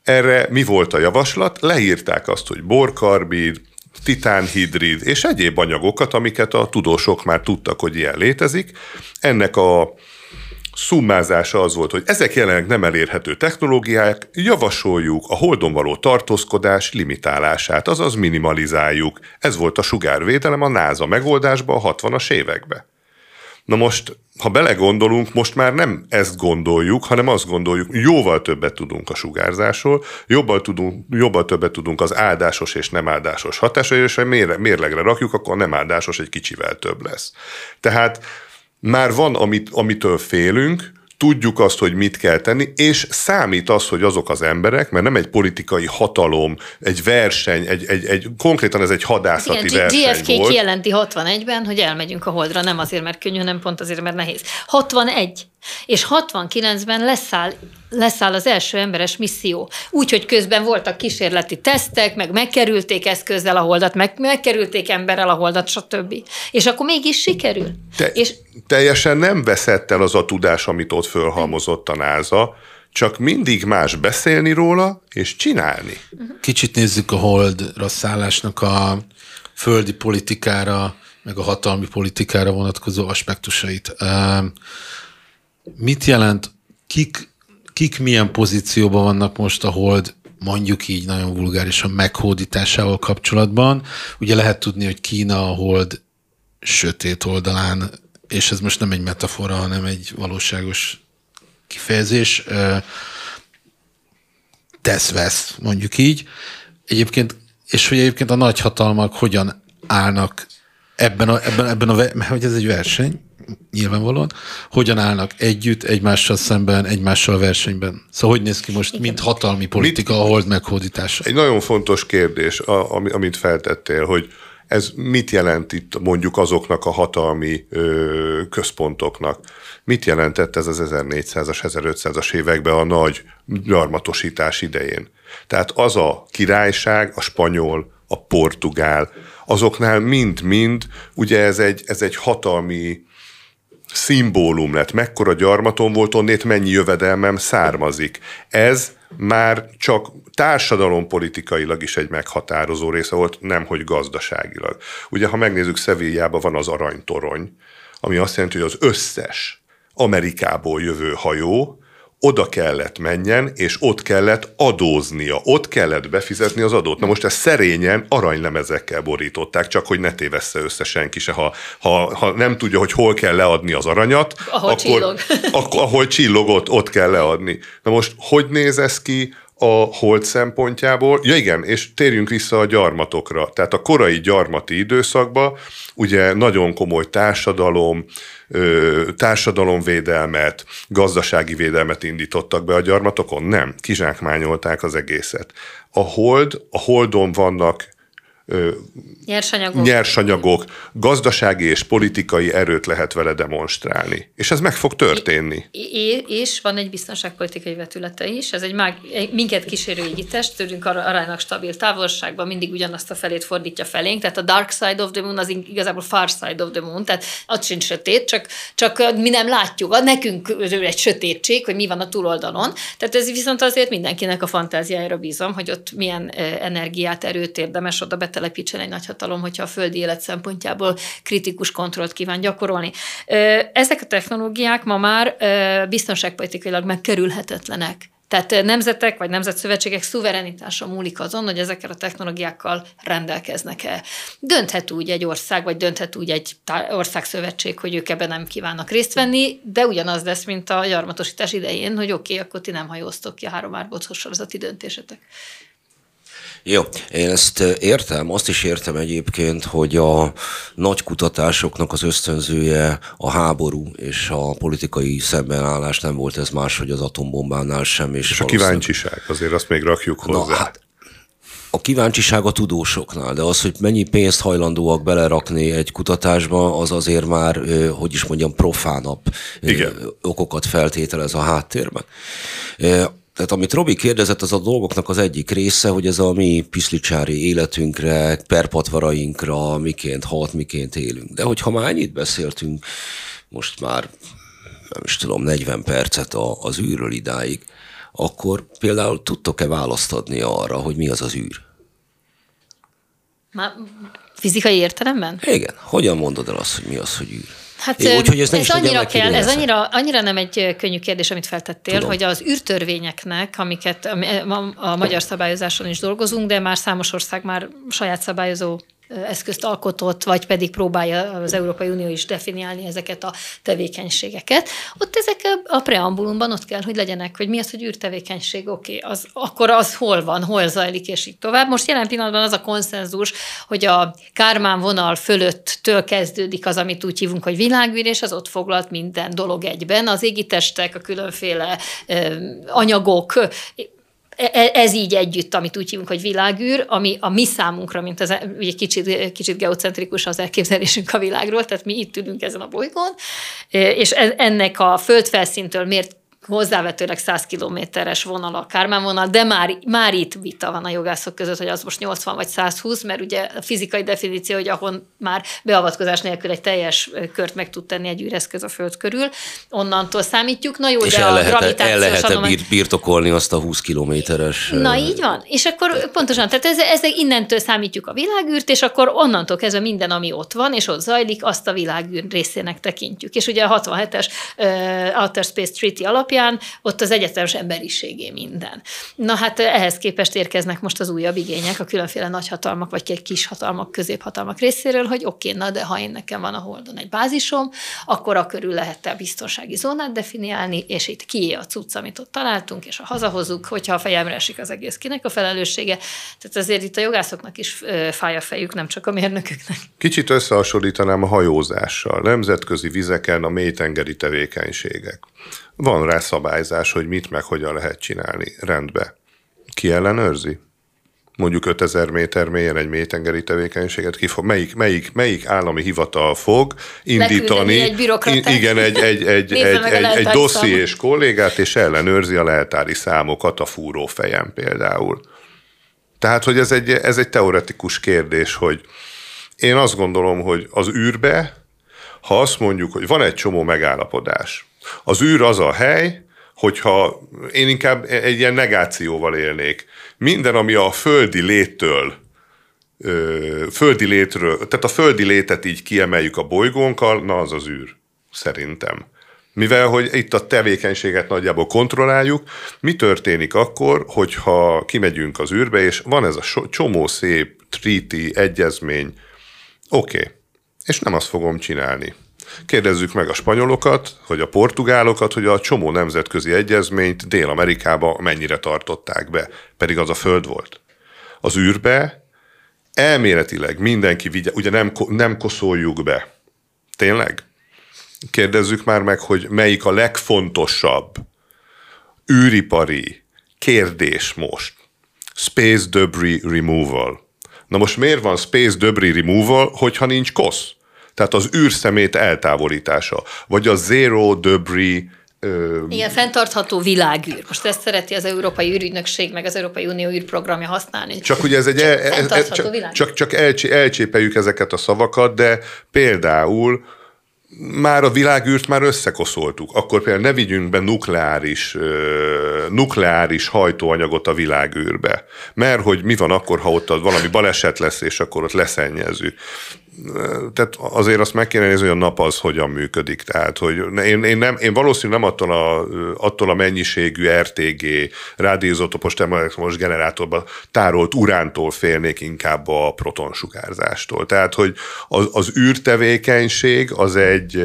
Erre mi volt a javaslat? Leírták azt, hogy borkarbid, titánhidrid és egyéb anyagokat, amiket a tudósok már tudtak, hogy ilyen létezik. Ennek a szummázása az volt, hogy ezek jelenleg nem elérhető technológiák, javasoljuk a holdon való tartózkodás limitálását, azaz minimalizáljuk. Ez volt a sugárvédelem a NASA megoldásban a 60-as években. Na most, ha belegondolunk, most már nem ezt gondoljuk, hanem azt gondoljuk, jóval többet tudunk a sugárzásról, jobban, tudunk, jobban többet tudunk az áldásos és nem áldásos hatásról, és ha mérlegre rakjuk, akkor a nem áldásos egy kicsivel több lesz. Tehát már van, amit, amitől félünk, tudjuk azt, hogy mit kell tenni, és számít az, hogy azok az emberek, mert nem egy politikai hatalom, egy verseny, egy, egy, egy konkrétan ez egy hadászati Igen, verseny GSK volt. kijelenti 61-ben, hogy elmegyünk a Holdra, nem azért, mert könnyű, hanem pont azért, mert nehéz. 61. És 69-ben leszáll, leszáll az első emberes misszió. Úgyhogy közben voltak kísérleti tesztek, meg megkerülték eszközzel a holdat, meg megkerülték emberrel a holdat, stb. És akkor mégis sikerül. Te, és teljesen nem veszett el az a tudás, amit ott fölhalmozott a NASA, csak mindig más beszélni róla és csinálni. Kicsit nézzük a holdra szállásnak a földi politikára, meg a hatalmi politikára vonatkozó aspektusait. Mit jelent, kik, kik milyen pozícióban vannak most a hold, mondjuk így nagyon vulgárisan meghódításával kapcsolatban? Ugye lehet tudni, hogy Kína a hold sötét oldalán, és ez most nem egy metafora, hanem egy valóságos kifejezés, tesz-vesz, mondjuk így. Egyébként, és hogy egyébként a nagyhatalmak hogyan állnak ebben a, ebben, ebben a, mert hogy ez egy verseny, nyilvánvalóan, hogyan állnak együtt, egymással szemben, egymással versenyben. Szóval hogy néz ki most, mint hatalmi politika, a hold meghódítása? Egy nagyon fontos kérdés, a- ami- amit feltettél, hogy ez mit jelent itt mondjuk azoknak a hatalmi ö, központoknak? Mit jelentett ez az 1400-as, 1500-as években a nagy gyarmatosítás idején? Tehát az a királyság, a spanyol, a portugál, azoknál mind-mind, ugye ez egy, ez egy hatalmi szimbólum lett. Mekkora gyarmaton volt, onnét mennyi jövedelmem származik. Ez már csak társadalompolitikailag is egy meghatározó része volt, nem hogy gazdaságilag. Ugye, ha megnézzük, Szevillában van az aranytorony, ami azt jelenti, hogy az összes Amerikából jövő hajó oda kellett menjen, és ott kellett adóznia, ott kellett befizetni az adót. Na most ezt szerényen aranylemezekkel borították, csak hogy ne tévessze össze senki se. Ha, ha, ha nem tudja, hogy hol kell leadni az aranyat, Ahol akkor, csillog. akkor ahol csillog, ott, ott kell leadni. Na most hogy néz ez ki a hold szempontjából? Ja igen, és térjünk vissza a gyarmatokra. Tehát a korai gyarmati időszakban ugye nagyon komoly társadalom, társadalomvédelmet, gazdasági védelmet indítottak be a gyarmatokon? Nem, kizsákmányolták az egészet. A hold, a holdon vannak nyersanyagok. nyersanyagok, gazdasági és politikai erőt lehet vele demonstrálni. És ez meg fog történni. É- és van egy biztonságpolitikai vetülete is, ez egy, mág, minket kísérő égitest, tőlünk ar- aránylag stabil távolságban, mindig ugyanazt a felét fordítja felénk, tehát a dark side of the moon az igazából far side of the moon, tehát az sincs sötét, csak, csak mi nem látjuk, a nekünk egy sötétség, hogy mi van a túloldalon, tehát ez viszont azért mindenkinek a fantáziájára bízom, hogy ott milyen energiát, erőt érdemes oda betelepítsen egy nagyhatalom, hogyha a földi élet szempontjából kritikus kontrollt kíván gyakorolni. Ezek a technológiák ma már biztonságpolitikailag megkerülhetetlenek. Tehát nemzetek vagy nemzetszövetségek szuverenitása múlik azon, hogy ezekkel a technológiákkal rendelkeznek-e. Dönthet úgy egy ország, vagy dönthet úgy egy országszövetség, hogy ők ebben nem kívánnak részt venni, de ugyanaz lesz, mint a gyarmatosítás idején, hogy oké, okay, akkor ti nem hajóztok ki a három árbocos sorozati döntésetek. Jó, én ezt értem, azt is értem egyébként, hogy a nagy kutatásoknak az ösztönzője a háború és a politikai szembenállás nem volt ez más, hogy az atombombánál sem. És, És a valószínűleg- kíváncsiság, azért azt még rakjuk hozzá. Na, hát, a kíváncsiság a tudósoknál, de az, hogy mennyi pénzt hajlandóak belerakni egy kutatásba, az azért már, hogy is mondjam, profánabb Igen. okokat feltételez a háttérben. Tehát amit Robi kérdezett, az a dolgoknak az egyik része, hogy ez a mi piszlicsári életünkre, perpatvarainkra miként hat, miként élünk. De hogyha már ennyit beszéltünk, most már nem is tudom, 40 percet a, az űrről idáig, akkor például tudtok-e választ adni arra, hogy mi az az űr? Már fizikai értelemben? Igen, hogyan mondod el azt, hogy mi az, hogy űr? Hát úgyhogy ez ez, nem ez is annyira kell, ez annyira, annyira nem egy könnyű kérdés, amit feltettél, Tudom. hogy az űrtörvényeknek, amiket ami- a, a magyar szabályozáson is dolgozunk, de már számos ország már saját szabályozó eszközt alkotott, vagy pedig próbálja az Európai Unió is definiálni ezeket a tevékenységeket. Ott ezek a preambulumban ott kell, hogy legyenek, hogy mi az, hogy űrtevékenység, oké, okay, az, akkor az hol van, hol zajlik, és így tovább. Most jelen pillanatban az a konszenzus, hogy a Kármán vonal fölöttől kezdődik az, amit úgy hívunk, hogy világűr, és az ott foglalt minden dolog egyben. Az égitestek, a különféle ö, anyagok, ez így együtt, amit úgy hívunk, hogy világűr, ami a mi számunkra, mint az, ugye kicsit, kicsit geocentrikus az elképzelésünk a világról, tehát mi itt ülünk ezen a bolygón, és ennek a földfelszíntől mért hozzávetőleg 100 kilométeres vonal a Kármán vonal, de már, már itt vita van a jogászok között, hogy az most 80 vagy 120, mert ugye a fizikai definíció, hogy ahol már beavatkozás nélkül egy teljes kört meg tud tenni egy űreszköz a Föld körül, onnantól számítjuk. Na jó, és de el a lehet, gravitációs el lehet anomály... birtokolni azt a 20 kilométeres... Na így van. És akkor pontosan, tehát ez, ez innentől számítjuk a világűrt, és akkor onnantól kezdve minden, ami ott van, és ott zajlik, azt a világűr részének tekintjük. És ugye a 67-es uh, Outer Space Treaty alapján alapján ott az egyetemes emberiségé minden. Na hát ehhez képest érkeznek most az újabb igények a különféle nagyhatalmak, vagy kis hatalmak, középhatalmak részéről, hogy oké, okay, na de ha én nekem van a Holdon egy bázisom, akkor a körül lehet a biztonsági zónát definiálni, és itt kié a cucc, amit ott találtunk, és ha hazahozunk, hogyha a fejemre esik az egész, kinek a felelőssége. Tehát azért itt a jogászoknak is fáj a fejük, nem csak a mérnököknek. Kicsit összehasonlítanám a hajózással. Nemzetközi vizeken a mélytengeri tevékenységek. Van rá szabályzás, hogy mit meg hogyan lehet csinálni. Rendbe. Ki ellenőrzi? Mondjuk 5000 méter mélyen egy mélytengeri tevékenységet ki fog, melyik, melyik, melyik állami hivatal fog indítani, egy igen, egy, egy, egy, egy, egy, egy dossziés kollégát, és ellenőrzi a leltári számokat a fúró fejem például. Tehát, hogy ez egy, ez egy teoretikus kérdés, hogy én azt gondolom, hogy az űrbe, ha azt mondjuk, hogy van egy csomó megállapodás, az űr az a hely, hogyha én inkább egy ilyen negációval élnék. Minden, ami a földi léttől földi létről, tehát a földi létet így kiemeljük a bolygónkkal, na az az űr, szerintem. Mivel, hogy itt a tevékenységet nagyjából kontrolláljuk, mi történik akkor, hogyha kimegyünk az űrbe, és van ez a csomó szép treaty, egyezmény, oké, okay. és nem azt fogom csinálni. Kérdezzük meg a spanyolokat, hogy a portugálokat, hogy a csomó nemzetközi egyezményt Dél-Amerikába mennyire tartották be, pedig az a föld volt. Az űrbe elméletileg mindenki vigye, ugye nem, nem koszoljuk be. Tényleg? Kérdezzük már meg, hogy melyik a legfontosabb űripari kérdés most. Space debris removal. Na most miért van space debris removal, hogyha nincs kosz? Tehát az űrszemét eltávolítása, vagy a zero debris. Igen, fenntartható világűr. Most ezt szereti az Európai űrügynökség, meg az Európai Unió űrprogramja használni. Csak ugye ez egy... Csak, el, ez, csak, csak, csak elcsépeljük ezeket a szavakat, de például már a világűrt már összekoszoltuk. Akkor például ne vigyünk be nukleáris, nukleáris hajtóanyagot a világűrbe. Mert hogy mi van akkor, ha ott valami baleset lesz, és akkor ott leszennyező tehát azért azt meg kéne nézni, hogy a nap az hogyan működik. Tehát, hogy én, én, nem, én valószínűleg nem attól a, attól a mennyiségű RTG rádiózótopos termoelektromos generátorban tárolt urántól félnék inkább a protonsugárzástól. Tehát, hogy az, az űrtevékenység az egy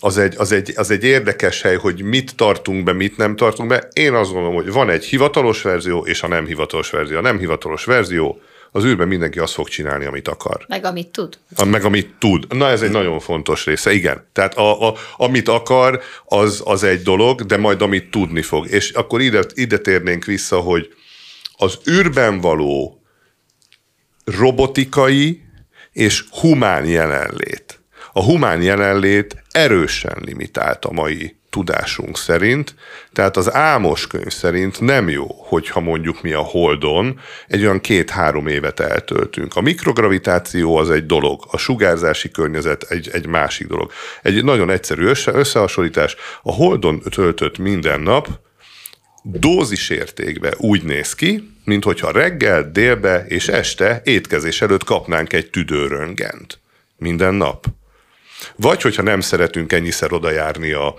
az egy, az, egy, az egy érdekes hely, hogy mit tartunk be, mit nem tartunk be. Én azt gondolom, hogy van egy hivatalos verzió és a nem hivatalos verzió. A nem hivatalos verzió az űrben mindenki azt fog csinálni, amit akar. Meg amit tud. A, meg amit tud. Na ez egy nagyon fontos része, igen. Tehát a, a, amit akar, az, az egy dolog, de majd amit tudni fog. És akkor ide, ide térnénk vissza, hogy az űrben való robotikai és humán jelenlét. A humán jelenlét erősen limitált a mai tudásunk szerint. Tehát az álmos könyv szerint nem jó, hogyha mondjuk mi a Holdon egy olyan két-három évet eltöltünk. A mikrogravitáció az egy dolog, a sugárzási környezet egy, egy másik dolog. Egy nagyon egyszerű össze, összehasonlítás. A Holdon töltött minden nap dózisértékben úgy néz ki, mint hogyha reggel, délbe és este étkezés előtt kapnánk egy tüdőröngent. Minden nap. Vagy hogyha nem szeretünk ennyiszer oda járni a,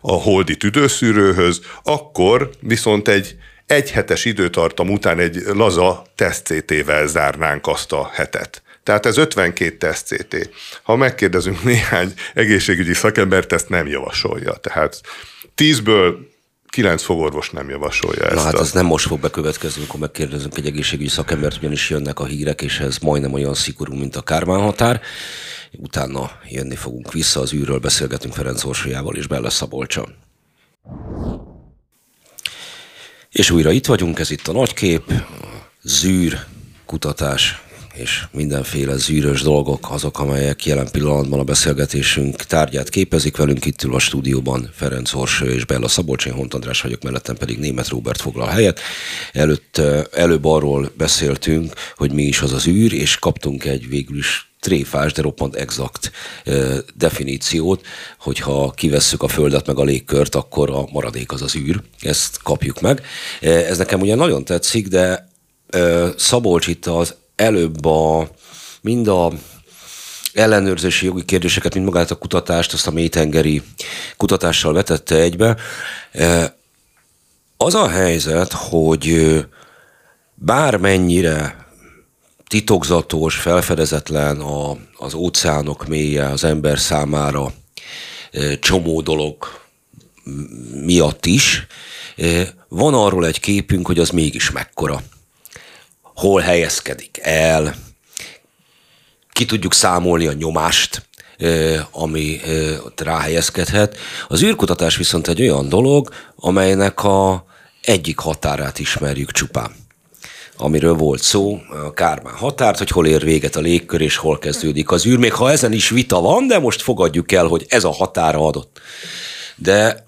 a holdi tüdőszűrőhöz, akkor viszont egy egy hetes időtartam után egy laza teszt CT-vel zárnánk azt a hetet. Tehát ez 52 teszt CT. Ha megkérdezünk néhány egészségügyi szakembert, ezt nem javasolja. Tehát 10-ből kilenc fogorvos nem javasolja ezt. Na hát a... ez nem most fog bekövetkezni, amikor megkérdezünk egy egészségügyi szakembert, ugyanis jönnek a hírek, és ez majdnem olyan szigorú, mint a Kármán határ. Utána jönni fogunk vissza, az űrről beszélgetünk Ferenc Orsolyával és Bella Szabolcsa. És újra itt vagyunk, ez itt a nagykép, zűr kutatás és mindenféle zűrös dolgok azok, amelyek jelen pillanatban a beszélgetésünk tárgyát képezik. Velünk itt ül a stúdióban Ferenc Orső és Bella Szabolcs, én Hont András vagyok, mellettem pedig Német Róbert foglal helyet. Előtt, előbb arról beszéltünk, hogy mi is az az űr, és kaptunk egy végül is tréfás, de roppant exakt e, definíciót, hogyha kivesszük a Földet meg a légkört, akkor a maradék az az űr. Ezt kapjuk meg. Ez nekem ugye nagyon tetszik, de e, Szabolcs itt az előbb a, mind a ellenőrzési jogi kérdéseket, mind magát a kutatást, azt a mélytengeri kutatással vetette egybe. Az a helyzet, hogy bármennyire titokzatos, felfedezetlen a, az óceánok mélye az ember számára csomó dolog miatt is, van arról egy képünk, hogy az mégis mekkora hol helyezkedik el, ki tudjuk számolni a nyomást, ami ráhelyezkedhet. Az űrkutatás viszont egy olyan dolog, amelynek a egyik határát ismerjük csupán amiről volt szó, a Kármán határt, hogy hol ér véget a légkör, és hol kezdődik az űr, még ha ezen is vita van, de most fogadjuk el, hogy ez a határa adott. De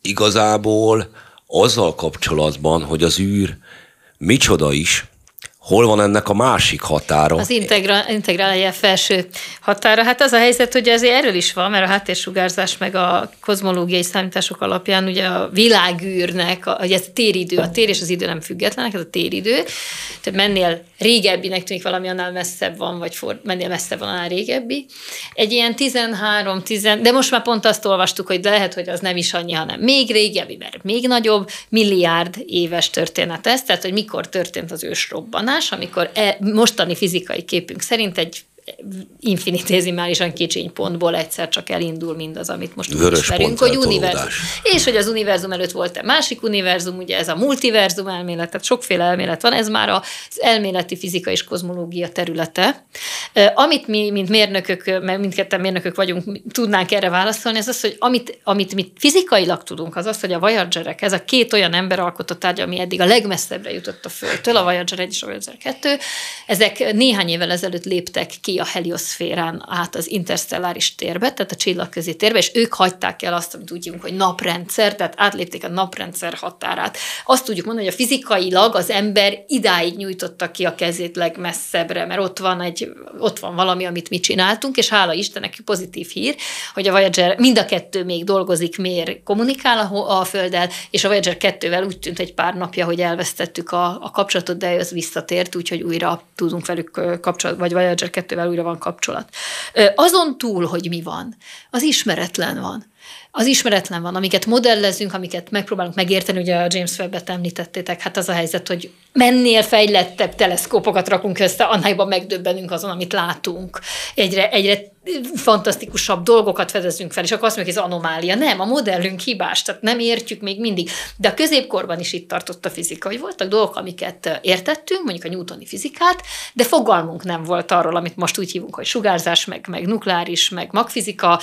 igazából azzal kapcsolatban, hogy az űr micsoda is, hol van ennek a másik határa? Az integra, integrálja felső határa. Hát az a helyzet, hogy azért erről is van, mert a háttérsugárzás meg a kozmológiai számítások alapján ugye a világűrnek, a, ugye ez a téridő, a tér és az idő nem függetlenek, ez a téridő. Tehát mennél régebbinek tűnik valami, annál messzebb van, vagy for, mennél messzebb van, annál régebbi. Egy ilyen 13, 10, de most már pont azt olvastuk, hogy lehet, hogy az nem is annyi, hanem még régebbi, mert még nagyobb, milliárd éves történet ez, tehát hogy mikor történt az ősrobbanás, robbanás, amikor e, mostani fizikai képünk szerint egy infinitézimálisan kicsiny pontból egyszer csak elindul mindaz, amit most Vörös ismerünk, hogy univerzum. És hogy az univerzum előtt volt egy másik univerzum, ugye ez a multiverzum elmélet, tehát sokféle elmélet van, ez már az elméleti fizika és kozmológia területe. Amit mi, mint mérnökök, mert mindketten mérnökök vagyunk, tudnánk erre válaszolni, ez az, hogy amit, amit mi fizikailag tudunk, az az, hogy a Voyager-ek, ez a két olyan ember alkotott tárgy, ami eddig a legmesszebbre jutott a Földtől, a Voyager 1 és a Voyager 2, ezek néhány évvel ezelőtt léptek ki ki a helioszférán át az interstelláris térbe, tehát a csillagközi térbe, és ők hagyták el azt, amit úgy hogy naprendszer, tehát átlépték a naprendszer határát. Azt tudjuk mondani, hogy a fizikailag az ember idáig nyújtotta ki a kezét legmesszebbre, mert ott van, egy, ott van valami, amit mi csináltunk, és hála Istennek pozitív hír, hogy a Voyager mind a kettő még dolgozik, mér, kommunikál a, a Földdel, és a Voyager 2-vel úgy tűnt egy pár napja, hogy elvesztettük a, a kapcsolatot, de ez visszatért, úgyhogy újra tudunk velük kapcsolat, vagy Voyager 2 kettővel újra van kapcsolat. Azon túl, hogy mi van, az ismeretlen van az ismeretlen van, amiket modellezünk, amiket megpróbálunk megérteni, ugye a James Webb-et említettétek, hát az a helyzet, hogy mennél fejlettebb teleszkópokat rakunk össze, annál megdöbbenünk azon, amit látunk. Egyre, egyre fantasztikusabb dolgokat fedezünk fel, és akkor azt mondjuk, ez anomália. Nem, a modellünk hibás, tehát nem értjük még mindig. De a középkorban is itt tartott a fizika, hogy voltak dolgok, amiket értettünk, mondjuk a newtoni fizikát, de fogalmunk nem volt arról, amit most úgy hívunk, hogy sugárzás, meg, meg nukleáris, meg magfizika.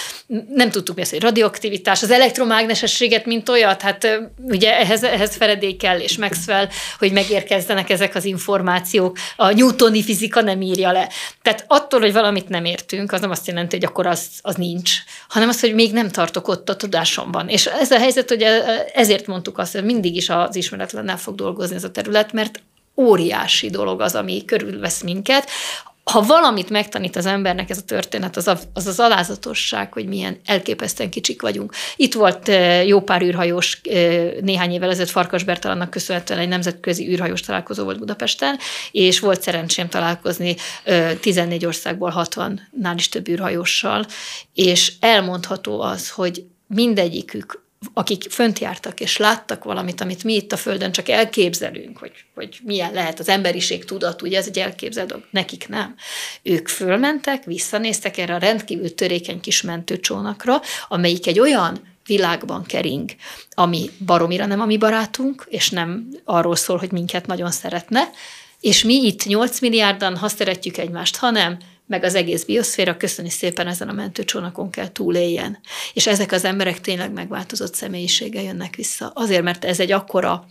Nem tudtuk mi az, hogy radioaktivitás, az elektromágnesességet, mint olyat, hát ugye ehhez, ehhez feledék kell, és Maxwell, hogy megérkezzenek ezek az információk. A newtoni fizika nem írja le. Tehát attól, hogy valamit nem értünk, az nem azt jelenti, hogy akkor az, az nincs, hanem az, hogy még nem tartok ott a tudásomban. És ez a helyzet, hogy ezért mondtuk azt, hogy mindig is az ismeretlennel fog dolgozni ez a terület, mert óriási dolog az, ami körülvesz minket ha valamit megtanít az embernek ez a történet, az, a, az az alázatosság, hogy milyen elképesztően kicsik vagyunk. Itt volt jó pár űrhajós néhány évvel ezelőtt Farkas Bertalannak köszönhetően egy nemzetközi űrhajós találkozó volt Budapesten, és volt szerencsém találkozni 14 országból 60-nál is több űrhajóssal, és elmondható az, hogy mindegyikük akik fönt jártak és láttak valamit, amit mi itt a Földön csak elképzelünk, hogy, hogy milyen lehet az emberiség tudat, ugye ez egy elképzelt nekik nem. Ők fölmentek, visszanéztek erre a rendkívül törékeny kis mentőcsónakra, amelyik egy olyan világban kering, ami baromira nem a mi barátunk, és nem arról szól, hogy minket nagyon szeretne, és mi itt 8 milliárdan, ha szeretjük egymást, hanem meg az egész bioszféra, köszöni szépen ezen a mentőcsónakon kell túléljen. És ezek az emberek tényleg megváltozott személyisége jönnek vissza. Azért, mert ez egy akkora,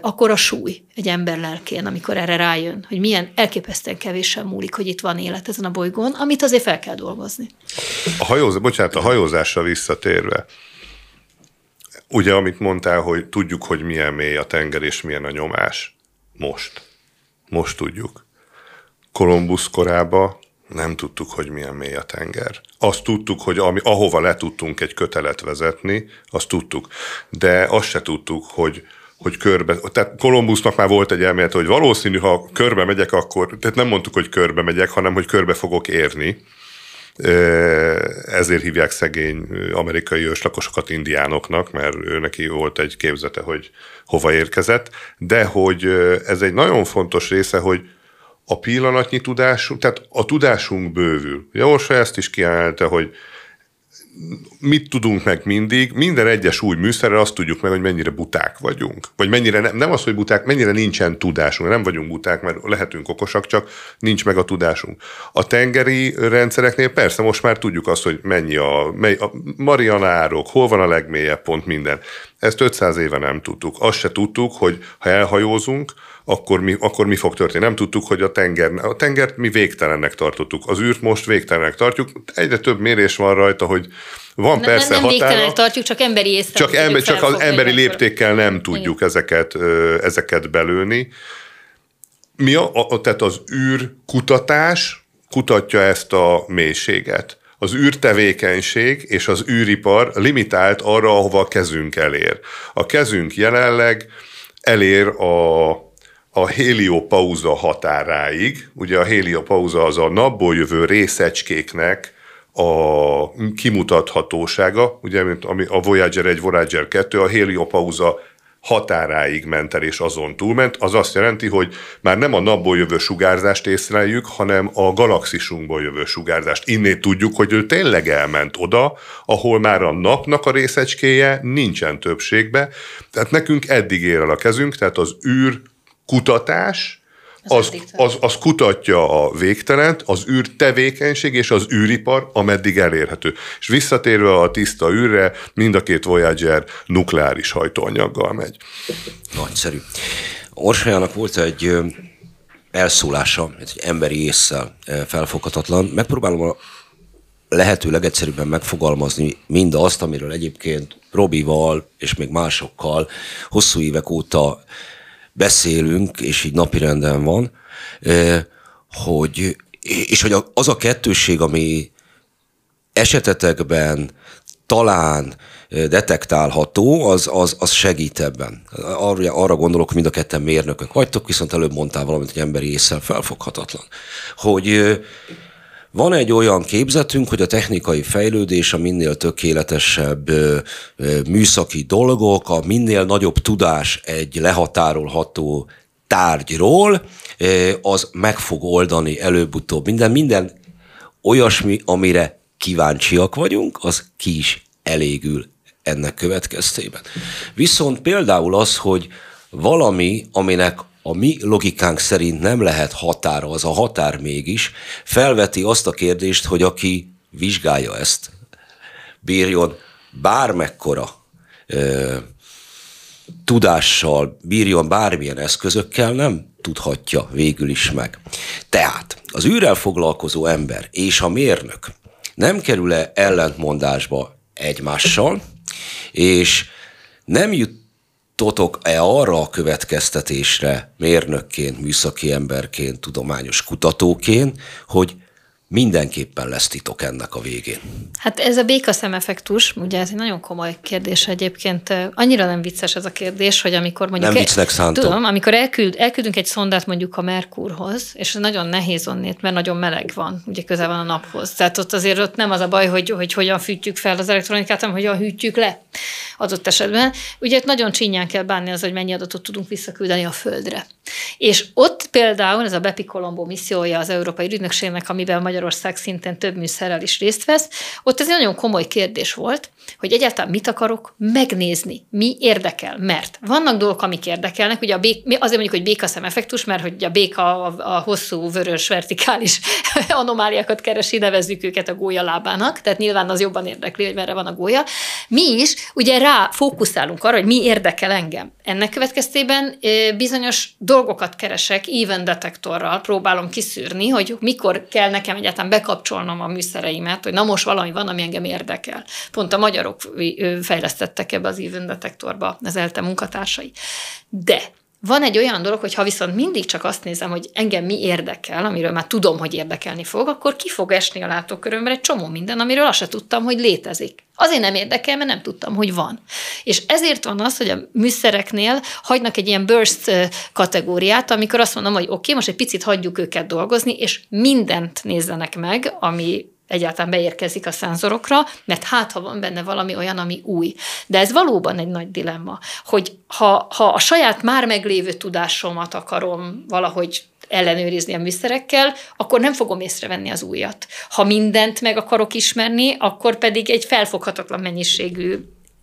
akkora súly egy ember lelkén, amikor erre rájön, hogy milyen elképesztően kevésen múlik, hogy itt van élet ezen a bolygón, amit azért fel kell dolgozni. A hajózás, bocsánat, a hajózásra visszatérve, ugye amit mondtál, hogy tudjuk, hogy milyen mély a tenger és milyen a nyomás. Most. Most tudjuk. Kolumbusz korába nem tudtuk, hogy milyen mély a tenger. Azt tudtuk, hogy ami, ahova le tudtunk egy kötelet vezetni, azt tudtuk. De azt se tudtuk, hogy, hogy körbe, tehát Kolumbusznak már volt egy elmélet, hogy valószínű, ha körbe megyek, akkor, tehát nem mondtuk, hogy körbe megyek, hanem, hogy körbe fogok érni. Ezért hívják szegény amerikai őslakosokat indiánoknak, mert ő neki volt egy képzete, hogy hova érkezett, de hogy ez egy nagyon fontos része, hogy a pillanatnyi tudásunk, tehát a tudásunk bővül. Ugye Orsa ezt is kiemelte, hogy mit tudunk meg mindig, minden egyes új műszerrel azt tudjuk meg, hogy mennyire buták vagyunk. Vagy mennyire, ne, nem az, hogy buták, mennyire nincsen tudásunk. Nem vagyunk buták, mert lehetünk okosak, csak nincs meg a tudásunk. A tengeri rendszereknél persze most már tudjuk azt, hogy mennyi a, mely, a Marianárok, hol van a legmélyebb pont minden. Ezt 500 éve nem tudtuk. Azt se tudtuk, hogy ha elhajózunk, akkor mi, akkor mi fog történni. Nem tudtuk, hogy a tenger, a tengert mi végtelennek tartottuk. Az űrt most végtelennek tartjuk. Egyre több mérés van rajta, hogy van nem, persze nem, nem határa. tartjuk, csak emberi észre. Csak, ember, csak az emberi léptékkel nem tudjuk ezeket, ezeket belőni. Mi a, a, tehát az űrkutatás kutatja ezt a mélységet. Az űrtevékenység és az űripar limitált arra, ahova a kezünk elér. A kezünk jelenleg elér a a heliopauza határáig. Ugye a heliopauza az a napból jövő részecskéknek a kimutathatósága, ugye, mint ami a Voyager 1, Voyager 2, a heliopauza határáig ment el és azon túlment, az azt jelenti, hogy már nem a napból jövő sugárzást észleljük, hanem a galaxisunkból jövő sugárzást. Innét tudjuk, hogy ő tényleg elment oda, ahol már a napnak a részecskéje nincsen többségbe, tehát nekünk eddig ér el a kezünk, tehát az űr kutatás, az, az, az kutatja a végtelent, az űr tevékenység és az űripar, ameddig elérhető. És visszatérve a tiszta űrre, mind a két Voyager nukleáris hajtóanyaggal megy. Nagyszerű. Orsajának volt egy elszólása, egy emberi észsel felfoghatatlan. Megpróbálom a lehető legegyszerűbben megfogalmazni mindazt, amiről egyébként Robival és még másokkal hosszú évek óta beszélünk, és így napirenden van, hogy, és hogy az a kettőség, ami esetetekben talán detektálható, az, az, az segít ebben. Arra, arra gondolok, mind a ketten mérnökök vagytok, viszont előbb mondtál valamit, hogy emberi észre felfoghatatlan. Hogy van egy olyan képzetünk, hogy a technikai fejlődés, a minél tökéletesebb műszaki dolgok, a minél nagyobb tudás egy lehatárolható tárgyról, az meg fog oldani előbb-utóbb minden. Minden olyasmi, amire kíváncsiak vagyunk, az ki is elégül ennek következtében. Viszont például az, hogy valami, aminek a mi logikánk szerint nem lehet határa, az a határ mégis, felveti azt a kérdést, hogy aki vizsgálja ezt, bírjon bármekkora ö, tudással, bírjon bármilyen eszközökkel, nem tudhatja végül is meg. Tehát az űrrel foglalkozó ember és a mérnök nem kerül-e ellentmondásba egymással, és nem jut jutotok-e arra a következtetésre mérnökként, műszaki emberként, tudományos kutatóként, hogy mindenképpen lesz titok ennek a végén. Hát ez a békaszem effektus, ugye ez egy nagyon komoly kérdés egyébként. Annyira nem vicces ez a kérdés, hogy amikor mondjuk... Nem viccnek szántom. Tudom, amikor elküld, elküldünk egy szondát mondjuk a Merkurhoz, és nagyon nehéz onnét, mert nagyon meleg van, ugye közel van a naphoz. Tehát ott azért ott nem az a baj, hogy, hogy hogyan fűtjük fel az elektronikát, hanem hogyan hűtjük le. adott esetben. Ugye nagyon csinyán kell bánni az, hogy mennyi adatot tudunk visszaküldeni a Földre. És ott például ez a Bepi Colombo missziója az Európai Ügynökségnek, amiben Magyarország szinten több műszerrel is részt vesz, ott ez egy nagyon komoly kérdés volt, hogy egyáltalán mit akarok megnézni, mi érdekel, mert vannak dolgok, amik érdekelnek, ugye a bék, azért mondjuk, hogy békaszem effektus, mert hogy a béka a, a hosszú, vörös, vertikális anomáliákat keresi, nevezzük őket a gólyalábának, tehát nyilván az jobban érdekli, hogy merre van a gólya. Mi is ugye rá fókuszálunk arra, hogy mi érdekel engem. Ennek következtében bizonyos dolgokat keresek, even detektorral próbálom kiszűrni, hogy mikor kell nekem egyáltalán bekapcsolnom a műszereimet, hogy na most valami van, ami engem érdekel. Pont a magyarok fejlesztettek ebbe az even detektorba az ELTE munkatársai. De van egy olyan dolog, hogy ha viszont mindig csak azt nézem, hogy engem mi érdekel, amiről már tudom, hogy érdekelni fog, akkor ki fog esni a látókörömben egy csomó minden, amiről azt se tudtam, hogy létezik. Azért nem érdekel, mert nem tudtam, hogy van. És ezért van az, hogy a műszereknél hagynak egy ilyen burst kategóriát, amikor azt mondom, hogy oké, okay, most egy picit hagyjuk őket dolgozni, és mindent nézzenek meg, ami egyáltalán beérkezik a szenzorokra, mert hát, ha van benne valami olyan, ami új. De ez valóban egy nagy dilemma, hogy ha, ha a saját már meglévő tudásomat akarom valahogy ellenőrizni a műszerekkel, akkor nem fogom észrevenni az újat. Ha mindent meg akarok ismerni, akkor pedig egy felfoghatatlan mennyiségű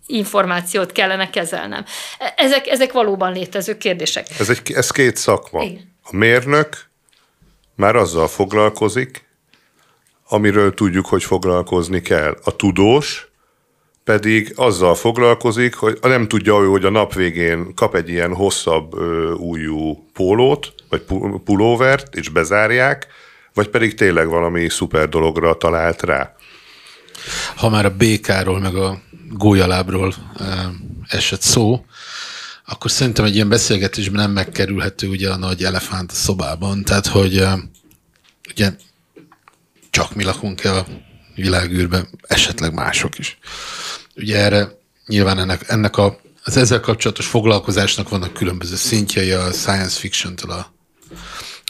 információt kellene kezelnem. Ezek, ezek valóban létező kérdések. Ez, egy, ez két szakma. Igen. A mérnök már azzal foglalkozik, amiről tudjuk, hogy foglalkozni kell. A tudós pedig azzal foglalkozik, hogy nem tudja ő, hogy a nap végén kap egy ilyen hosszabb újú pólót, vagy pulóvert, és bezárják, vagy pedig tényleg valami szuper dologra talált rá. Ha már a békáról, meg a gólyalábról esett szó, akkor szerintem egy ilyen beszélgetésben nem megkerülhető ugye a nagy elefánt a szobában. Tehát, hogy ugye csak mi lakunk el a világűrben, esetleg mások is. Ugye erre nyilván ennek, ennek a, az ezzel kapcsolatos foglalkozásnak vannak különböző szintjei a science fiction-től a,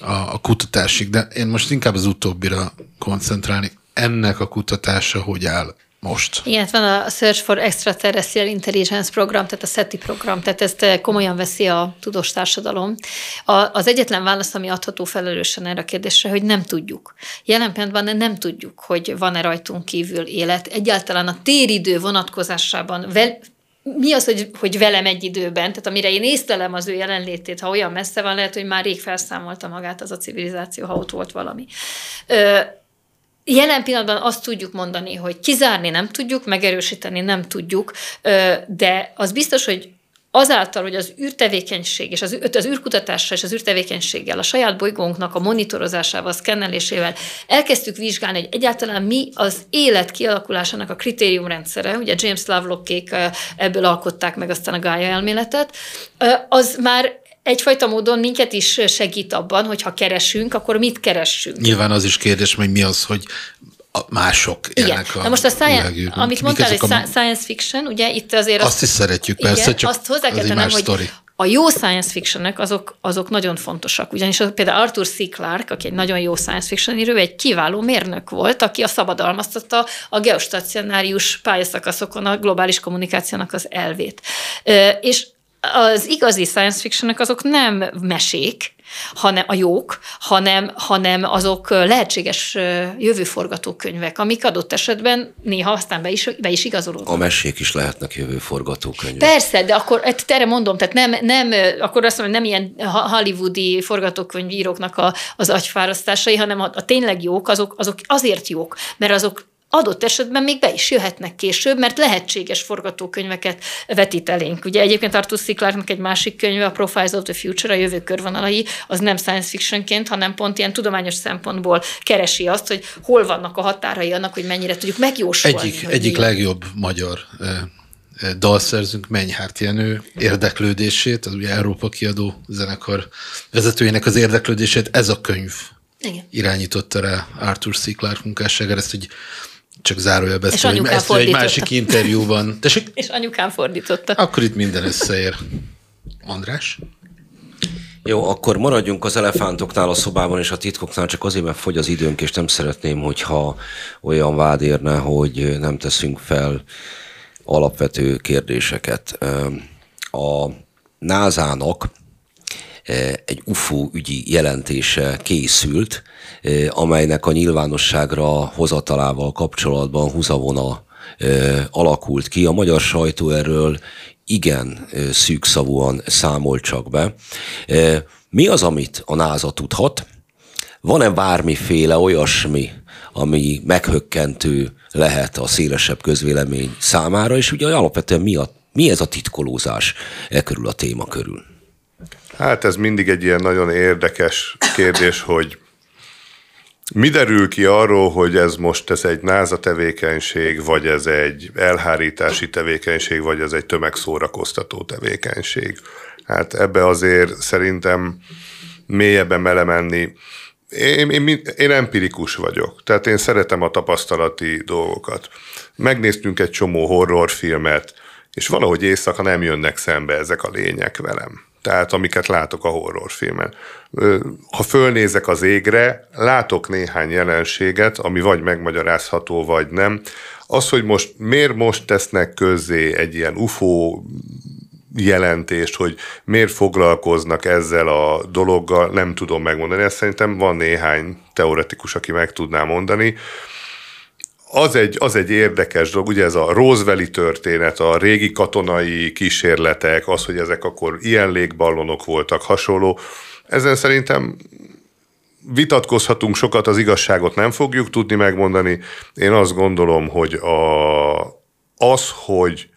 a, a kutatásig, de én most inkább az utóbbira koncentrálni. Ennek a kutatása hogy áll most. Igen, van a Search for Extraterrestrial Intelligence program, tehát a SETI program, tehát ezt eh, komolyan veszi a tudós társadalom. A, az egyetlen válasz, ami adható felelősen erre a kérdésre, hogy nem tudjuk. Jelen pillanatban nem tudjuk, hogy van-e rajtunk kívül élet. Egyáltalán a téridő vonatkozásában vel, mi az, hogy, hogy velem egy időben, tehát amire én észlelem az ő jelenlétét, ha olyan messze van, lehet, hogy már rég felszámolta magát az a civilizáció, ha ott volt valami. Ö, Jelen pillanatban azt tudjuk mondani, hogy kizárni nem tudjuk, megerősíteni nem tudjuk, de az biztos, hogy azáltal, hogy az űrtevékenység és az, az űrkutatással és az űrtevékenységgel, a saját bolygónknak a monitorozásával, szkennelésével elkezdtük vizsgálni, hogy egyáltalán mi az élet kialakulásának a kritériumrendszere, ugye James Lovelock-kék ebből alkották meg aztán a Gaia elméletet, az már egyfajta módon minket is segít abban, hogy ha keresünk, akkor mit keressünk. Nyilván az is kérdés, hogy mi az, hogy a mások Igen. a Na most a science, amit mondtál, hogy a... science fiction, ugye itt azért... Azt, azt is szeretjük, persze, igen, csak azt hozzá kell tennem, hogy story. a jó science fictionnek azok, azok nagyon fontosak. Ugyanis például Arthur C. Clarke, aki egy nagyon jó science fiction író, egy kiváló mérnök volt, aki a szabadalmaztatta a geostacionárius pályaszakaszokon a globális kommunikációnak az elvét. És az igazi science fictionnek azok nem mesék, hanem a jók, hanem, hanem azok lehetséges jövőforgatókönyvek, amik adott esetben néha aztán be is, be is igazolódnak. A mesék is lehetnek jövőforgatókönyvek. Persze, de akkor erre mondom, tehát nem, nem akkor azt mondom, nem ilyen hollywoodi forgatókönyvíróknak a, az agyfárasztásai, hanem a, a tényleg jók, azok, azok azért jók, mert azok adott esetben még be is jöhetnek később, mert lehetséges forgatókönyveket vetít elénk. Ugye egyébként Arthur C. Clarke-nak egy másik könyve, a Profiles of the Future, a jövő körvonalai, az nem science fictionként, hanem pont ilyen tudományos szempontból keresi azt, hogy hol vannak a határai annak, hogy mennyire tudjuk megjósolni. Egyik, egyik legjobb magyar dalszerzünk Menyhárt Jenő érdeklődését, az ugye Európa kiadó zenekar vezetőjének az érdeklődését, ez a könyv Igen. irányította rá Arthur C. Clarke munkásságára, ezt hogy csak zárójelbe ezt, hogy ezt egy másik interjúban. Tessék? És anyukám fordította. Akkor itt minden összeér. András? Jó, akkor maradjunk az elefántoknál a szobában és a titkoknál, csak azért, mert fogy az időnk, és nem szeretném, hogyha olyan vád érne, hogy nem teszünk fel alapvető kérdéseket. A NASA-nak egy UFO ügyi jelentése készült, amelynek a nyilvánosságra hozatalával kapcsolatban húzavona alakult ki. A magyar sajtó erről igen szűkszavúan számol csak be. Mi az, amit a NASA tudhat? Van-e bármiféle olyasmi, ami meghökkentő lehet a szélesebb közvélemény számára, és ugye alapvetően mi, a, mi ez a titkolózás e körül a téma körül? Hát ez mindig egy ilyen nagyon érdekes kérdés, hogy mi derül ki arról, hogy ez most ez egy náza tevékenység, vagy ez egy elhárítási tevékenység, vagy ez egy tömegszórakoztató tevékenység? Hát ebbe azért szerintem mélyebben belemenni. Én, én, én empirikus vagyok, tehát én szeretem a tapasztalati dolgokat. Megnéztünk egy csomó horrorfilmet, és valahogy éjszaka nem jönnek szembe ezek a lények velem tehát amiket látok a horrorfilmen. Ha fölnézek az égre, látok néhány jelenséget, ami vagy megmagyarázható, vagy nem. Az, hogy most miért most tesznek közzé egy ilyen UFO jelentést, hogy miért foglalkoznak ezzel a dologgal, nem tudom megmondani. Ezt szerintem van néhány teoretikus, aki meg tudná mondani az egy, az egy érdekes dolog, ugye ez a Roosevelt történet, a régi katonai kísérletek, az, hogy ezek akkor ilyen légballonok voltak, hasonló. Ezen szerintem vitatkozhatunk sokat, az igazságot nem fogjuk tudni megmondani. Én azt gondolom, hogy a, az, hogy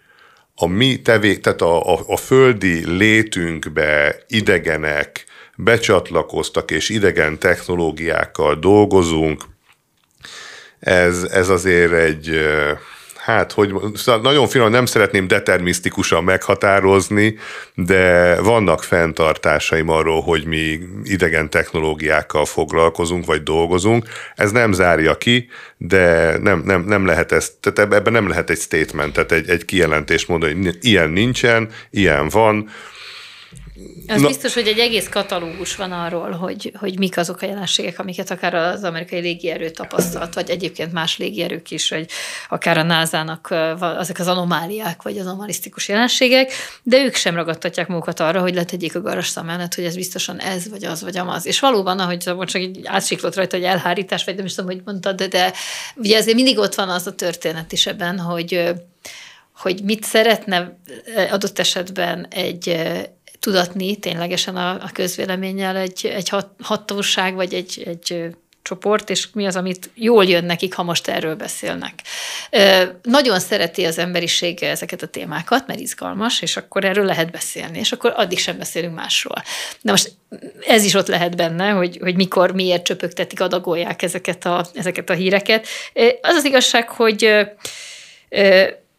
a mi tevé, tehát a, a, a földi létünkbe idegenek becsatlakoztak és idegen technológiákkal dolgozunk, ez, ez azért egy, hát, hogy szóval nagyon finom, nem szeretném determisztikusan meghatározni, de vannak fenntartásaim arról, hogy mi idegen technológiákkal foglalkozunk, vagy dolgozunk. Ez nem zárja ki, de nem, nem, nem lehet ezt, tehát ebben nem lehet egy statement, tehát egy, egy kijelentést mondani, hogy ilyen nincsen, ilyen van, az Na. biztos, hogy egy egész katalógus van arról, hogy, hogy mik azok a jelenségek, amiket akár az amerikai légierő tapasztalt, vagy egyébként más légierők is, vagy akár a NASA-nak ezek az anomáliák, vagy az anomalisztikus jelenségek, de ők sem ragadtatják magukat arra, hogy letegyék a garas szemelet, hogy ez biztosan ez, vagy az, vagy amaz. És valóban, ahogy csak egy átsiklott rajta, hogy elhárítás, vagy nem is tudom, hogy mondtad, de, de ugye azért mindig ott van az a történet is ebben, hogy hogy mit szeretne adott esetben egy, tudatni ténylegesen a, a közvéleménnyel egy, egy hat, hatóság, vagy egy, egy csoport, és mi az, amit jól jön nekik, ha most erről beszélnek. Nagyon szereti az emberiség ezeket a témákat, mert izgalmas, és akkor erről lehet beszélni, és akkor addig sem beszélünk másról. De most ez is ott lehet benne, hogy, hogy mikor, miért csöpögtetik, adagolják ezeket a, ezeket a híreket. Az az igazság, hogy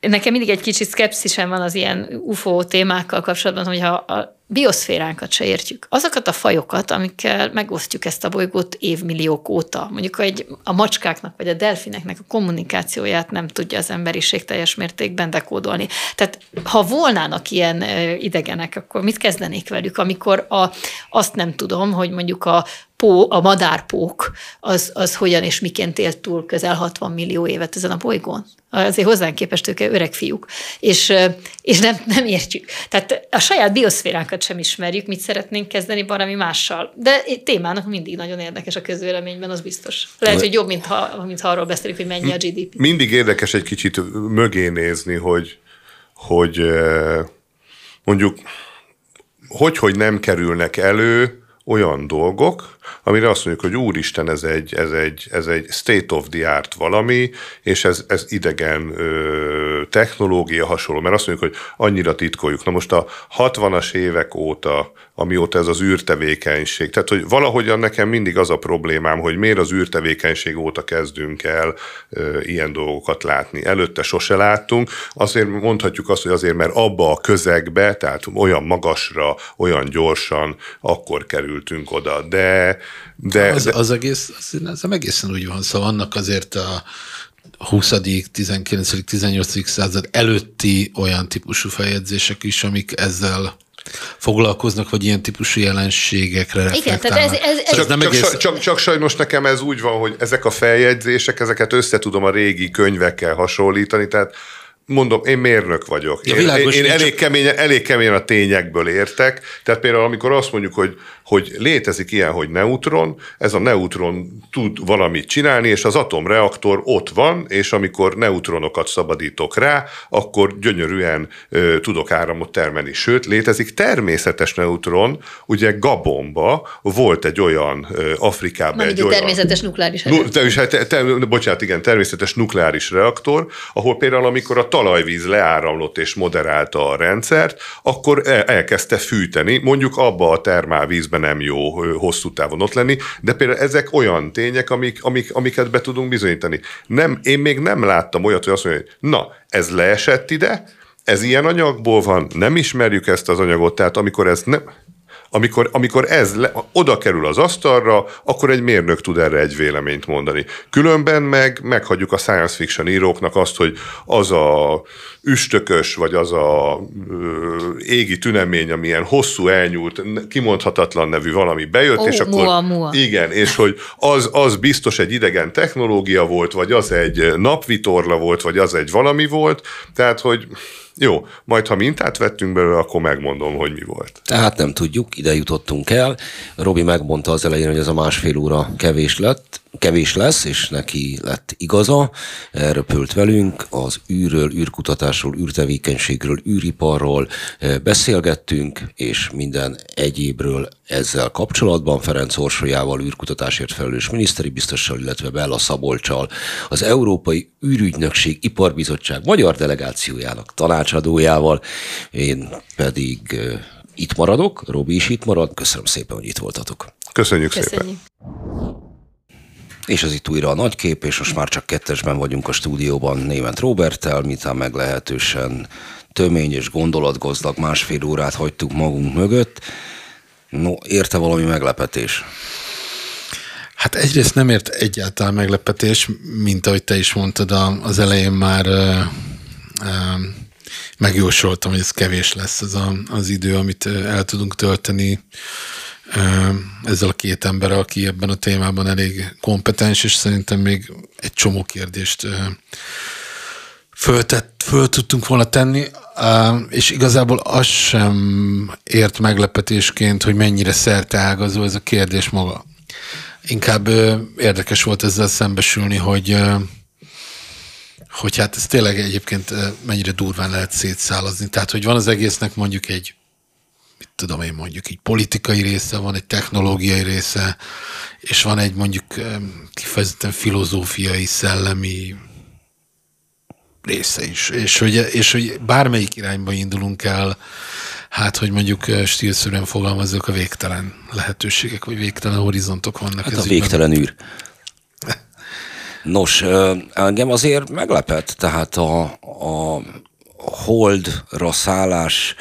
nekem mindig egy kicsit szkepszisem van az ilyen UFO témákkal kapcsolatban, hogyha a bioszféránkat se értjük. Azokat a fajokat, amikkel megosztjuk ezt a bolygót évmilliók óta, mondjuk egy, a macskáknak vagy a delfineknek a kommunikációját nem tudja az emberiség teljes mértékben dekódolni. Tehát ha volnának ilyen idegenek, akkor mit kezdenék velük, amikor a, azt nem tudom, hogy mondjuk a pó, a madárpók, az, az hogyan és miként élt túl közel 60 millió évet ezen a bolygón. Azért hozzánk képest ők öreg fiúk, és, és nem, nem értjük. Tehát a saját bioszféránkat sem ismerjük, mit szeretnénk kezdeni valami mással. De témának mindig nagyon érdekes a közvéleményben, az biztos. Lehet, hogy jobb, mint ha, mint ha arról beszélünk, hogy mennyi a GDP. Mindig érdekes egy kicsit mögé nézni, hogy, hogy mondjuk hogy, hogy nem kerülnek elő olyan dolgok, amire azt mondjuk, hogy úristen, ez egy, ez egy, ez egy state of the art valami, és ez, ez idegen ö, technológia hasonló, mert azt mondjuk, hogy annyira titkoljuk. Na most a 60-as évek óta, amióta ez az űrtevékenység, tehát hogy valahogyan nekem mindig az a problémám, hogy miért az űrtevékenység óta kezdünk el ö, ilyen dolgokat látni. Előtte sose láttunk, azért mondhatjuk azt, hogy azért, mert abba a közegbe, tehát olyan magasra, olyan gyorsan, akkor kerültünk oda. De de, az, de... az egész, az, az egészen úgy van, szóval annak azért a 20., 19., 18. század előtti olyan típusú feljegyzések is, amik ezzel foglalkoznak, vagy ilyen típusú jelenségekre. Igen, tehát ez, ez, ez csak, nem csak, egész... csak, csak sajnos nekem ez úgy van, hogy ezek a feljegyzések, ezeket össze tudom a régi könyvekkel hasonlítani, tehát mondom, én mérnök vagyok. Ja, Én, világos, én én elég, csak- keményen, elég keményen a tényekből értek. Tehát például, amikor azt mondjuk, hogy, hogy létezik ilyen, hogy neutron, ez a neutron tud valamit csinálni, és az atomreaktor ott van, és amikor neutronokat szabadítok rá, akkor gyönyörűen ö, tudok áramot termelni. Sőt, létezik természetes neutron, ugye Gabonba volt egy olyan ö, Afrikában Mármint egy olyan... természetes nukleáris Nu, erő. te, te, te, bocsánat, igen, természetes nukleáris reaktor, ahol például amikor a talajvíz leáramlott és moderálta a rendszert, akkor el, elkezdte fűteni, mondjuk abba a termálvízben nem jó hosszú távon ott lenni, de például ezek olyan tények, amik, amik, amiket be tudunk bizonyítani. Nem, én még nem láttam olyat, hogy azt mondja, hogy na, ez leesett ide, ez ilyen anyagból van, nem ismerjük ezt az anyagot, tehát amikor ez nem, amikor, amikor ez le, oda kerül az asztalra, akkor egy mérnök tud erre egy véleményt mondani. Különben meg meghagyjuk a science fiction íróknak azt, hogy az a üstökös, vagy az a ö, égi tünemény, ami ilyen hosszú, elnyúlt, kimondhatatlan nevű valami bejött, Ó, és akkor... mua, mua. Igen, és hogy az, az biztos egy idegen technológia volt, vagy az egy napvitorla volt, vagy az egy valami volt, tehát, hogy jó, majd ha mintát vettünk belőle, akkor megmondom, hogy mi volt. Tehát nem tudjuk, ide jutottunk el. Robi megmondta az elején, hogy ez a másfél óra kevés lett, kevés lesz, és neki lett igaza. Elröpült velünk, az űrről, űrkutatásról, űrtevékenységről, űriparról eh, beszélgettünk, és minden egyébről ezzel kapcsolatban Ferenc Orsolyával, űrkutatásért felelős miniszteri biztossal, illetve Bella Szabolcsal, az Európai űrügynökség Iparbizottság magyar delegációjának tanácsadójával, én pedig eh, itt maradok, Robi is itt marad. Köszönöm szépen, hogy itt voltatok. Köszönjük, szépen. És ez itt újra a nagy kép, és most már csak kettesben vagyunk a stúdióban német Roberttel, miután meglehetősen tömény és gondolatgazdag másfél órát hagytuk magunk mögött. No, érte valami meglepetés? Hát egyrészt nem ért egyáltalán meglepetés, mint ahogy te is mondtad, az elején már megjósoltam, hogy ez kevés lesz az a, az idő, amit el tudunk tölteni ezzel a két emberrel, aki ebben a témában elég kompetens, és szerintem még egy csomó kérdést föltett, föl tudtunk volna tenni, és igazából az sem ért meglepetésként, hogy mennyire szerteágazó ez a kérdés maga. Inkább érdekes volt ezzel szembesülni, hogy hogy hát ez tényleg egyébként mennyire durván lehet szétszálazni. Tehát, hogy van az egésznek mondjuk egy tudom én mondjuk egy politikai része, van egy technológiai része, és van egy mondjuk kifejezetten filozófiai, szellemi része is. És hogy, és hogy bármelyik irányba indulunk el, hát, hogy mondjuk stílszerűen fogalmazzuk, a végtelen lehetőségek, vagy végtelen horizontok vannak. Hát ez a ügyben. végtelen űr. Nos, engem azért meglepett, tehát a, a holdra szállás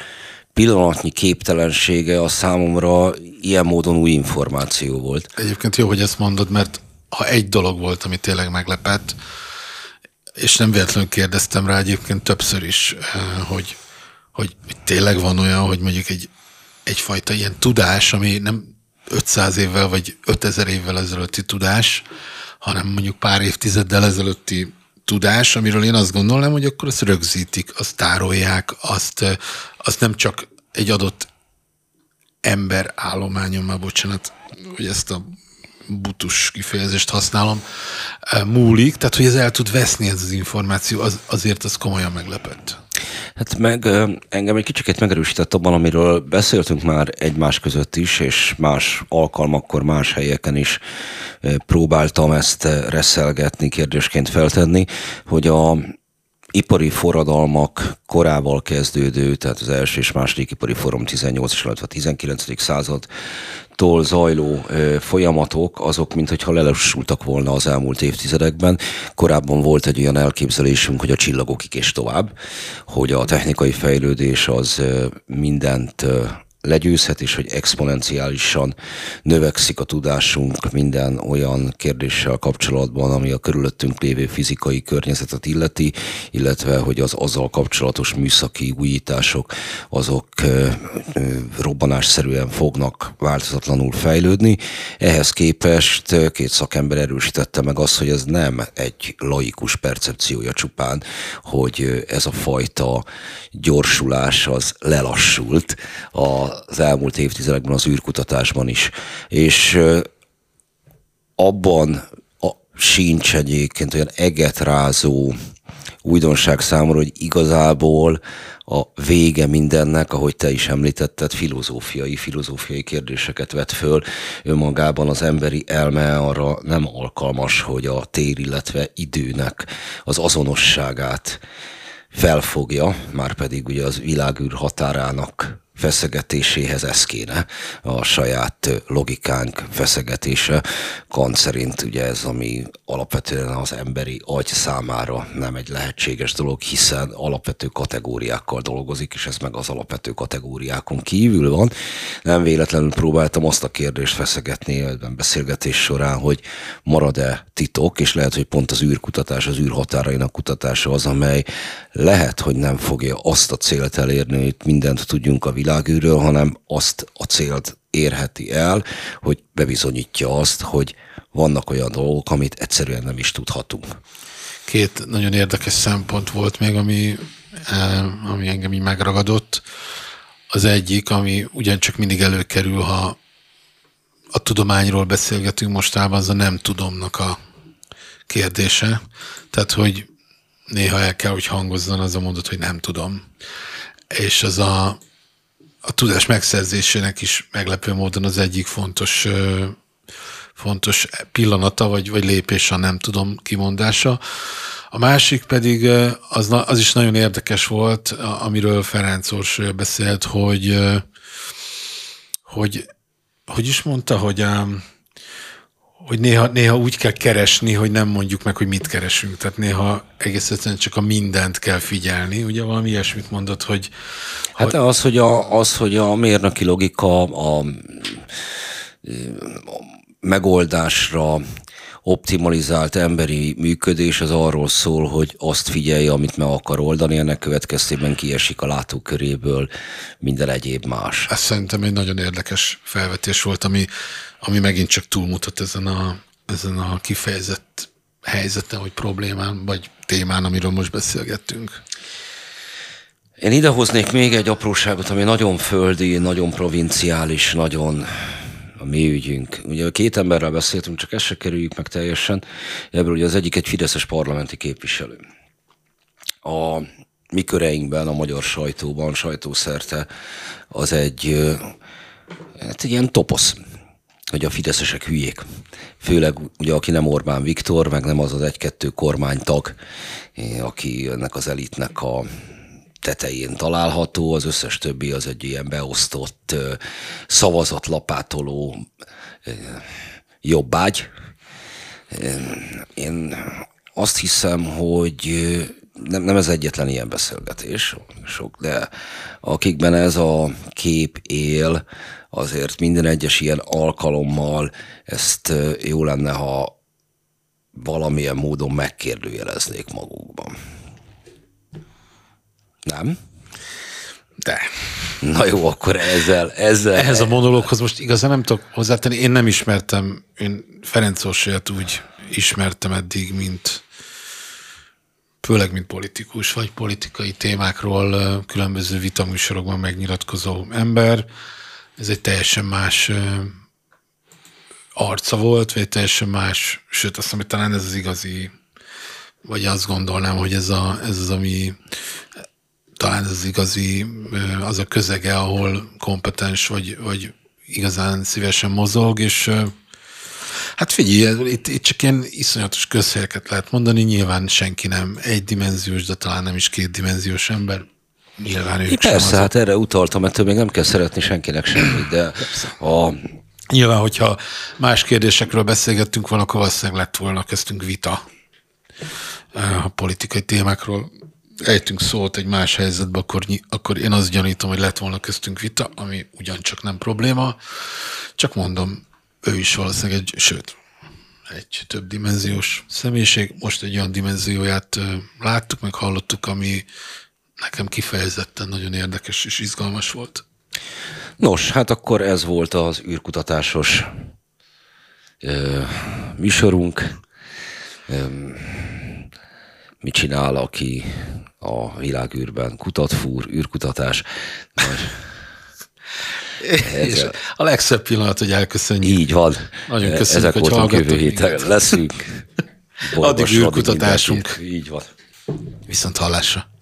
pillanatnyi képtelensége a számomra ilyen módon új információ volt. Egyébként jó, hogy ezt mondod, mert ha egy dolog volt, ami tényleg meglepett, és nem véletlenül kérdeztem rá egyébként többször is, eh, hogy, hogy, tényleg van olyan, hogy mondjuk egy, egyfajta ilyen tudás, ami nem 500 évvel vagy 5000 évvel ezelőtti tudás, hanem mondjuk pár évtizeddel ezelőtti tudás, amiről én azt gondolnám, hogy akkor azt rögzítik, azt tárolják, azt, azt nem csak egy adott ember állományon, már bocsánat, hogy ezt a butus kifejezést használom, múlik, tehát hogy ez el tud veszni ez az információ, az, azért az komolyan meglepett. Hát meg engem egy kicsit megerősített abban, amiről beszéltünk már egymás között is, és más alkalmakkor, más helyeken is próbáltam ezt reszelgetni, kérdésként feltenni, hogy a ipari forradalmak korával kezdődő, tehát az első és második ipari forum 18 illetve a 19. századtól zajló folyamatok, azok mintha lelassultak volna az elmúlt évtizedekben. Korábban volt egy olyan elképzelésünk, hogy a csillagokig és tovább, hogy a technikai fejlődés az mindent legyőzhet, és hogy exponenciálisan növekszik a tudásunk minden olyan kérdéssel kapcsolatban, ami a körülöttünk lévő fizikai környezetet illeti, illetve hogy az azzal kapcsolatos műszaki újítások azok robbanásszerűen fognak változatlanul fejlődni. Ehhez képest két szakember erősítette meg azt, hogy ez nem egy laikus percepciója csupán, hogy ez a fajta gyorsulás az lelassult az elmúlt évtizedekben az űrkutatásban is. És abban a sincs egyébként olyan egetrázó újdonság számomra, hogy igazából a vége mindennek, ahogy te is említetted, filozófiai, filozófiai kérdéseket vet föl. Önmagában az emberi elme arra nem alkalmas, hogy a tér, illetve időnek az azonosságát felfogja, már pedig ugye az világűr határának feszegetéséhez ez kéne a saját logikánk feszegetése. Kant szerint ugye ez, ami alapvetően az emberi agy számára nem egy lehetséges dolog, hiszen alapvető kategóriákkal dolgozik, és ez meg az alapvető kategóriákon kívül van. Nem véletlenül próbáltam azt a kérdést feszegetni ebben beszélgetés során, hogy marad-e titok, és lehet, hogy pont az űrkutatás, az űrhatárainak kutatása az, amely lehet, hogy nem fogja azt a célt elérni, hogy mindent tudjunk a világűről, hanem azt a célt érheti el, hogy bebizonyítja azt, hogy vannak olyan dolgok, amit egyszerűen nem is tudhatunk. Két nagyon érdekes szempont volt még, ami, eh, ami engem így megragadott. Az egyik, ami ugyancsak mindig előkerül, ha a tudományról beszélgetünk mostában, az a nem tudomnak a kérdése. Tehát, hogy néha el kell, hogy hangozzon az a mondat, hogy nem tudom. És az a, a tudás megszerzésének is meglepő módon az egyik fontos fontos pillanata, vagy, vagy lépés a nem tudom kimondása. A másik pedig az, az is nagyon érdekes volt, amiről Ferenc Orsolya beszélt, hogy hogy hogy is mondta, hogy hogy néha, néha úgy kell keresni, hogy nem mondjuk meg, hogy mit keresünk. Tehát néha egész egyszerűen csak a mindent kell figyelni. Ugye valami ilyesmit mondott, hogy... Hát hogy... az, hogy a, az, hogy a mérnöki logika a, a megoldásra optimalizált emberi működés az arról szól, hogy azt figyelje, amit meg akar oldani, ennek következtében kiesik a látóköréből minden egyéb más. Ez szerintem egy nagyon érdekes felvetés volt, ami, ami megint csak túlmutat ezen a, ezen a kifejezett helyzeten, vagy problémán, vagy témán, amiről most beszélgettünk. Én idehoznék még egy apróságot, ami nagyon földi, nagyon provinciális, nagyon a mi ügyünk. Ugye két emberrel beszéltünk, csak ezt se kerüljük meg teljesen. Ebből ugye az egyik egy fideszes parlamenti képviselő. A mi köreinkben, a magyar sajtóban, sajtószerte az egy, hát egy ilyen toposz hogy a fideszesek hülyék. Főleg ugye, aki nem Orbán Viktor, meg nem az az egy-kettő kormánytag, aki ennek az elitnek a tetején található, az összes többi az egy ilyen beosztott szavazatlapátoló jobbágy. Én azt hiszem, hogy nem, nem ez egyetlen ilyen beszélgetés, sok, de akikben ez a kép él, azért minden egyes ilyen alkalommal ezt jó lenne, ha valamilyen módon megkérdőjeleznék magukban. Nem? De. Na jó, akkor ezzel, ezzel. Ehhez a monológhoz most igazán nem tudok hozzátenni. Én nem ismertem, én Ferenc Orsolyát úgy ismertem eddig, mint főleg mint politikus, vagy politikai témákról különböző vitaműsorokban megnyilatkozó ember. Ez egy teljesen más arca volt, vagy teljesen más, sőt azt hiszem, hogy talán ez az igazi, vagy azt gondolnám, hogy ez, a, ez az, ami talán ez az igazi, az a közege, ahol kompetens vagy, vagy igazán szívesen mozog, és hát figyelj, itt, itt csak ilyen iszonyatos közhelyeket lehet mondani, nyilván senki nem egydimenziós, de talán nem is kétdimenziós ember, Nyilván ők Persze, sem hát erre utaltam, ettől még nem kell szeretni senkinek semmit, de a... Nyilván, hogyha más kérdésekről beszélgettünk volna, akkor valószínűleg lett volna, kezdtünk vita a politikai témákról ejtünk szót egy más helyzetbe, akkor, akkor én azt gyanítom, hogy lett volna köztünk vita, ami ugyancsak nem probléma. Csak mondom, ő is valószínűleg egy, sőt, egy több dimenziós személyiség. Most egy olyan dimenzióját láttuk, meg hallottuk, ami nekem kifejezetten nagyon érdekes és izgalmas volt. Nos, hát akkor ez volt az űrkutatásos ö, műsorunk. Ö, mit csinál, aki a világűrben kutat, fúr, űrkutatás. És a legszebb pillanat, hogy elköszönjük. Így van. Nagyon köszönjük, Ezek hogy jövő héten leszünk. Addig űrkutatásunk. Így van. Viszont hallásra.